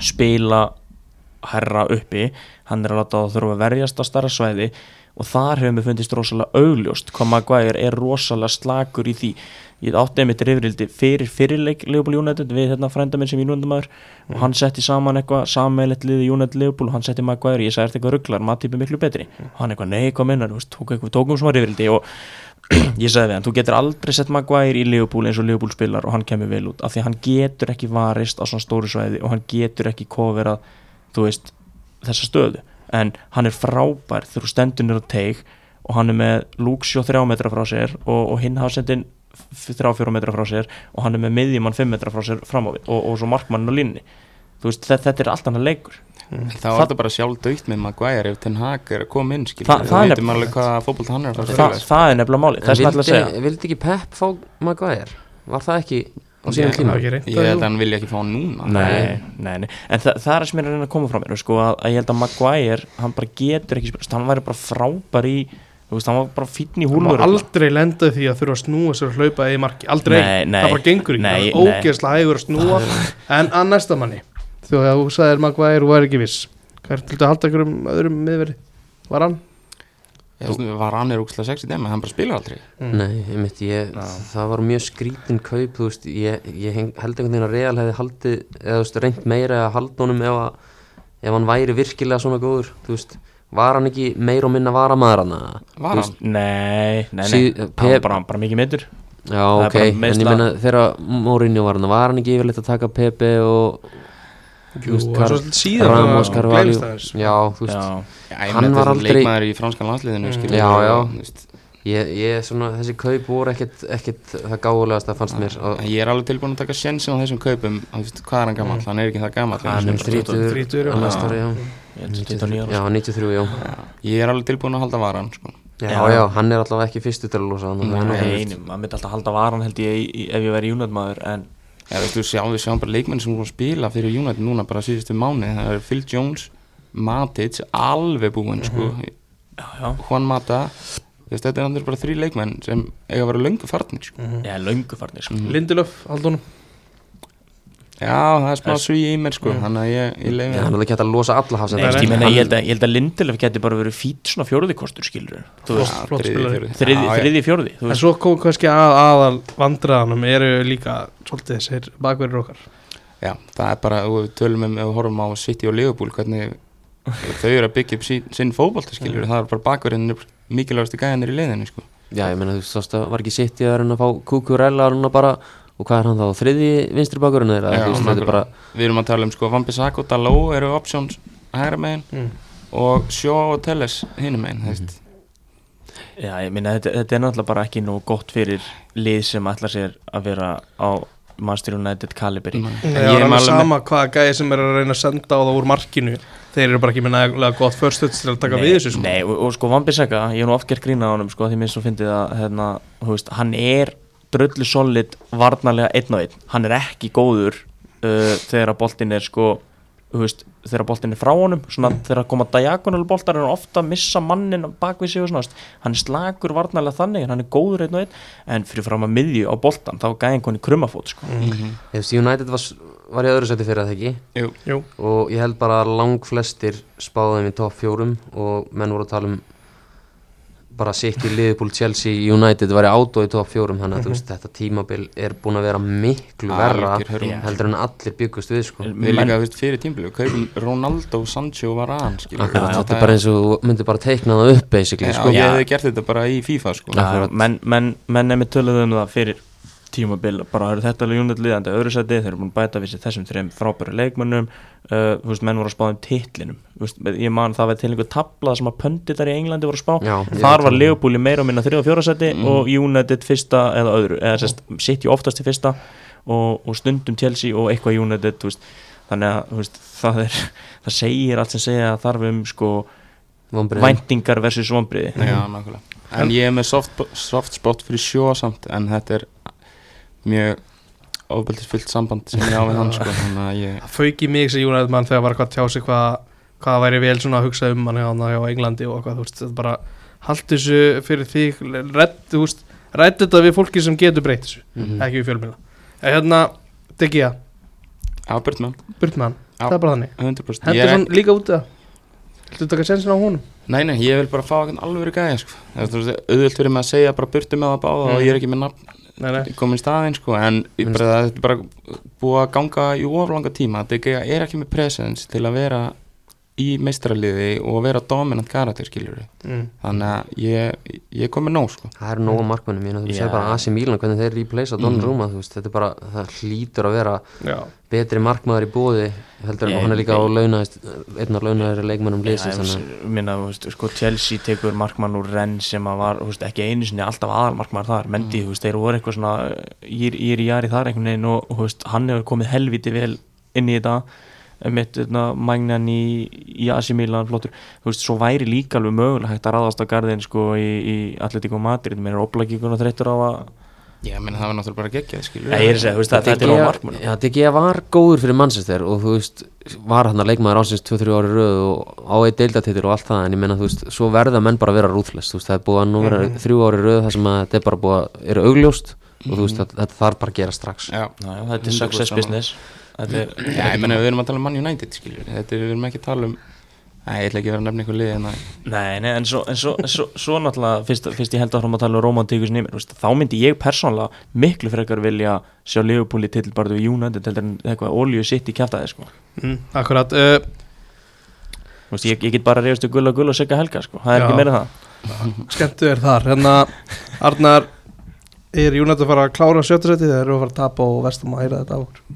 spila herra uppi, hann er að láta þá þurfa að verjast á starra svæði. Og þar hefur mér fundist rosalega augljóst hvað Maguire er rosalega slakur í því ég átti einmitt rifrildi fyrir fyrirleik Leopold United við hérna frænda minn sem ég núndumæður og hann setti saman eitthvað sammeilett liði United Leopold og hann setti Maguire, ég sagði "Ertu eitthvað rugglar Matip er miklu betri. Og hann eitthvað, nei, hvað minnar, tók eitthvað, tókum svona rifrildi og ég sagði við hann, þú getur aldrei sett Maguire í Leopold eins og Leopold spilar og hann kemur vel út. Af því hann getur ekki varist á svona stóru svæði og hann getur ekki þú veist, þessa stöðu. En hann er frábær þegar þú stendur nýr á teig og hann er með Luxio þrjá metra frá sér og, og hinn hafsendin þrjá fjóra metra frá sér og hann er með miðjumann fimm metra frá sér fram á við og, og svo markmann á línni þú veist, þetta, þetta er allt annað leikur. En þá var þetta bara sjálf dögt með Maguire ef Ten Hag er að koma inn skilur Þa- það er hann er Þa, það er nefnilega máli, þess að ætla að segja. vildi, ekki Pep fá Maguire? Var það ekki Það ég held að hann vilja ekki fá hann núna. Nei, nei, nei, en þa það er sem ég er að reyna að koma frá mér sko, að, að ég held að Maguire, hann bara getur ekki spilast, hann væri bara frábær í þú veist, hann var bara fínn í Hann má húlfur aldrei lenda því að þurfa að snúa sér og hlaupa í marki, aldrei, Nei, nei. það bara gengur ekki. Nei, það er nei. ógeðslega hægur að snúa. En að næsta manni. Þú að þú sagðir Maguire og er ekki viss. Hvað er til að halda ykkur um öðrum miðveri var hann? Ég veist, var hann er úkslega sexy dæmi, hann bara spilar aldrei. Nei, einmitt, ég, það var mjög skrítin kaup, þú veist, ég, ég held einhvern veginn að Real hefði haldið, eða þú veist, reynt meira að halda honum ef, að, ef hann væri virkilega svona góður, þú veist, var hann ekki meira og minna varamaður hann Var hann? Nei, nei, nei, hann Pep- var bara, bara mikið meittur já, Það ok, en ég meina þegar Mourinho var hann, var hann ekki yfirleitt að taka Pepe og, þú Jú, veist, Ramos, að Carvalho, já, þú veist, Hann var aldrei- leikmaður í franska landsliðinu mm. Já, já. Ég, ég, svona, þessi kaup voru ekkit, ekkit það gáðulegast að fannst mér, Ég er alveg tilbúin að taka sjensin á þessum kaupum. Hvað er hann gammal? Hann er ekki það gammal hann er þrítur, þrítugur, já. á næsta ári, já, ég held 29 ára. Já, 93, já, Ég er alveg tilbúin að halda varan sko. já, Já. já, hann er allavega ekki fyrstu til að losa hann, maður myndi alltaf halda varan held ég ef ég væri júnatmaður en Já, veistu, sjá, við sjáum bara leikmenn sem voru að spila fyrir United núna bara síðustu mánu það er Phil Jones, Matic alveg búinn sko. já, já, Juan Mata veist, þetta er andur bara þrý leikmenn sem eiga að vera löngu farnir sko. ég er löngu farnir sko. Lindelöf, Aldónum Já, það er smá sví í mér sko. þannig að ég, ég leiði Já, hann er ekki hægt að losa alla hafsenda. Ég, meina, ég, held að, ég held að Lindelöf geti bara verið fít svona fjóruðikostur skilur þú veist, flott spilari. þriði, fjóruði En svo kom kannski að aðal vandræðanum eru líka svolítið þessir bakverðir okkar. Já, það er bara, við tölum um ef við horfum á City og Liverpool hvernig þau eru að byggja upp sín, sinn fótbolta skilur það er bara bakverðin mikilvægastu gæðanir í leiðinu sko. Já, ég meina, þú veist, það var ekki sitt í að reyna að fá Kukurella og hvað er hann þá, þriði vinstri Já, þú veist, þetta er bara. Við erum að tala um sko Vampisako og Daló eru options hægra megin Mm. og Sjó og Telles hinum megin mm já, ég meina, þetta, þetta er náttúrulega bara ekki nú gott fyrir lið sem ætlar sér að vera á Master United kaliberi Það Ég er sama hvaða gæði sem er að reyna að senda á það úr markinu Þeir eru bara ekki með nægulega gott förstöðs til að taka við þessu sko. Nei, og, og sko Vambisaka, ég hef nú oft gert grína á honum sko, því minnst svo fyndið að hérna, veist, hann er dröllu solid varnarlega einn og einn, hann er ekki góður uh, þegar að boltin er sko, veist, þegar að boltin er frá honum, svona þegar að koma diagonal boltar er hann ofta að missa mannin bak við sig og svona, hann er slagur varnarlega þannig, en hann er góður einn og einn en fyrir fram að miðju á boltan, þá gæði einhvern krummafót sko. Mhm. Ég veist, United var, var í öðru seti fyrir það ekki Jú, Jú, og ég held bara að lang flestir spáðu þeim í topp fjórum og menn voru að tala um bara City, Liverpool, Chelsea, United var í átó í topp fjórum þannig að þú veist, þetta tímabil er búin að vera miklu verra hörmung. heldur en allir byggust við sko. Við líka, veist, fyrir tímblöðu kaupum Ronaldo, Sancho og Varane skilur Akkurat, Það þetta er bara eins og þú myndir bara teikna það upp basically, sko. ég hefði gert þetta bara í FIFA sko. Menn, nefnir töluðu um það fyrir tímabil, bara eru þetta alveg United liðandi öðru seti, þeir eru búin að bæta við sér þessum þreim frábæru leikmönnum uh, þú veist, menn voru að spá um titlinum Þú veist, ég man það var til einhver tablað sem að pönditar í Englandi voru að spá. Já, þar var í meira og minna 3 og 4 seti Mm. og United fyrsta eða öðru eða sérst, City oftast í fyrsta og, og stundum Chelsea og eitthvað United þú veist, þannig að það, er, það segir allt sem segja að þarf um sko, Vonbrigðin. væntingar versus Já, nákvæmlega. En ég er með soft, soft spot fyrir sjó samt En þetta er mjög ofbeldisfullt samband sem ég á við hann sko. Þannig að ég það fauk í mig sem United mann þegar var eitthvað að tjá sig hvað hvað væri vel svona að hugsa um hann hjá, hjá Englandi og hvað, þú veist, þetta bara haldt þessu fyrir þig redd, þú veist, rætt þetta við fólki sem getur breytt þessu, Mhm. ekki við fjölmjöla en hérna, Deggia, ábyrgt með burt með hann Já. það er bara þannig, 100% hendur hann líka út það Þú taka sensin á honum Nei, nei, ég vil bara fá eitthvað alveg gæði sko. Það er auðvöld fyrir mig að segja bara burtu með það báða og ég er ekki með nafn komin í staðinn sko. En bara, það er bara búið að ganga í oflanga tíma Þetta er ekki með presens til að vera í meistraliði og vera dominant karakter skiljur mm. Þannig að ég, ég kom með nóg sko. Það er nóga markmennum, ég þú Já. sér bara AC Milan hvernig þeir replacea Donnarumma, þú veist, þetta er bara, það hlýtur að vera Já, betri markmaður í bóði heldur en Ég- hann er líka á ég- launaðist einn af launaðari leikmennum ég minna, þú veist, sko, Chelsea tekur markmann úr renn sem að var, þú veist, ekki einu sinni alltaf aðal markmann þar, Mendy, þú veist, þeir voru eitthvað svona ír í jari þar einhvern veginn og, veist, hann hefur komið helviti vel inn í þetta mitt magnan í, í AC Milan flottur, þú veist, svo væri líka alveg mögulega hægt að ráðast á garðin sko í, í Atletico Madrid, mér er oplagíkuna þreyttur á að, Ég meni það var náttúrulega bara geggjað skilur Nei, ég er að segja, þú veist, það, þetta er á markmann Já, DG var góður fyrir Manchester og þú veist, var hann að leikmaður ásins 2-3 ári röð og á eitt deildatitil og allt það, en ég menna, þú veist, svo verða menn bara að vera rúðlest, þú veist, það er búið að nú vera þrjú ári röð þar sem að þetta er bara búið að eru augljóst og þú veist, þetta, þetta þarf bara að gera strax. Já, Já, já, þetta er 100% success business Þetta er, Já, ég meina við erum að tala um Man United skilur Þetta er, við erum ekki að tala um Nei, ég ætla ekki að vera að nefna einhver lið en það Nei, nei, en svo, en svo, en svo, svo náttúrulega fyrst, fyrst ég held áfram að tala um romantíkus nýmir veist, þá myndi ég persónlega miklu frekar vilja sjá Leopold í titilbarðu við United heldur en eitthvað olíu sitt í kjæftæði sko. mm, Akkurat uh, veist, ég, ég get bara reyðustu gull og gull og segja helga sko. það er Já. ekki meira en það Skemmtu er þar Hérna, Arnar Er United að fara að klára sjöttusetti þegar eru að fara að tapa og vestum að heyra þetta á okkur Þú veist,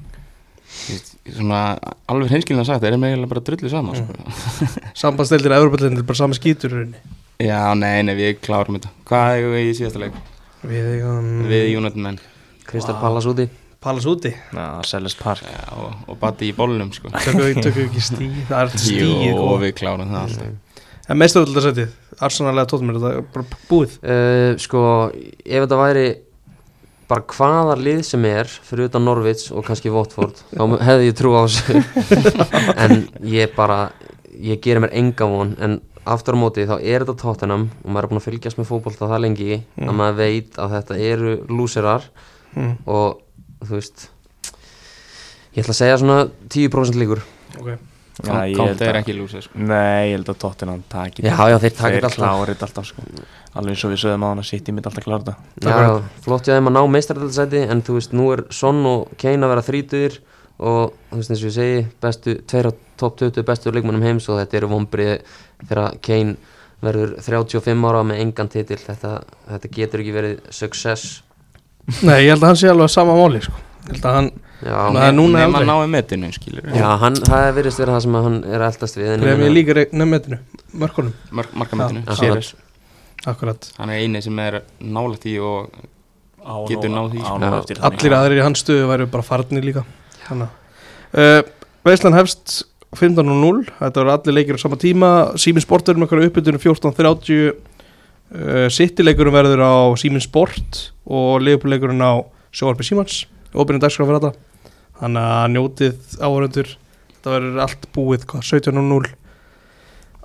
Svona alveg hreinskilin að sagt, það er meðal bara drullu saman Mm. sko. Sambandsdeildir að Evropallin er bara í rauninni. Já, nei, nei, við klárum þetta. Hvað hefur við í síðasta leik? Við eigum Við United menn. Kristal Pallas úti. Pallas úti? Já, Selest Park. Já, og, og bati í bollum sko. Tökum við tökum við ekki stíð Það er Jú, stíð og og við klárum það alltaf. En meistaröldasettið Arsenal eða Tottenham er þetta bara búið? Uh, Sko, ef þetta væri bara hvaða lið sem er fyrir utan Norvits og kannski Watford þá hefði ég trú á þessu. En ég bara ég gerir mér enga von. En aftur á móti þá er þetta Tottenham og maður er búin að fylgjast með fótbolta það lengi að maður veit að þetta eru lúserar mm. og þú veist ég ætla að segja svona 10% líkur. Ok Kánt er að- ekki lúsið sko. Nei, ég held að Tottenham taki Já, já, þeir taka Þeir þetta alltaf klárir þetta alltaf sko. Alveg eins og við sögum á hann að City myndi alltaf klára þetta Já, já, flott ég að þeim að ná meistaröldarsæti en þú veist, nú er Son og Kane að vera þrítur og þú veist eins og ég segi bestu, tveir á top 20 bestu leikmannum heims og þetta eru vonbrið þegar Kane verður 35 ára með engan titil þetta, þetta getur ekki verið success Nei, ég held að hann sé alveg að sama máli sko. Að hann Já, er núna Nefn aldrei. að metinu, skilur já hann, það er verið vera það sem að hann er að eldast við ég meina- líka nefnmetinu Mörkunum. Mark, Markametinu, Sirius Akkurat. Hann er eini sem er nálægt í og Á Getur náð því, á sko. Allir aðrir í hans stöðu væru bara farnir líka. Uh, Veislan hefst 15.0 Þetta voru allir leikir á sama tíma. Símin Sport verður með okkur uppbytunum 14.30 uh, City leikurinn verður á Símin Sport og Leopold leikurinn á Sjóarpi Símans Óbyrnum dagskrá fyrir þetta Þannig að njótið áhörundur Þetta verður allt búið hvað, 17.0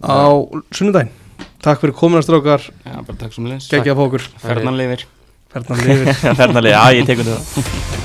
á sunnudaginn. Takk fyrir kominastrákar að fá okkur lifir. Fernalega, já ég tekur þetta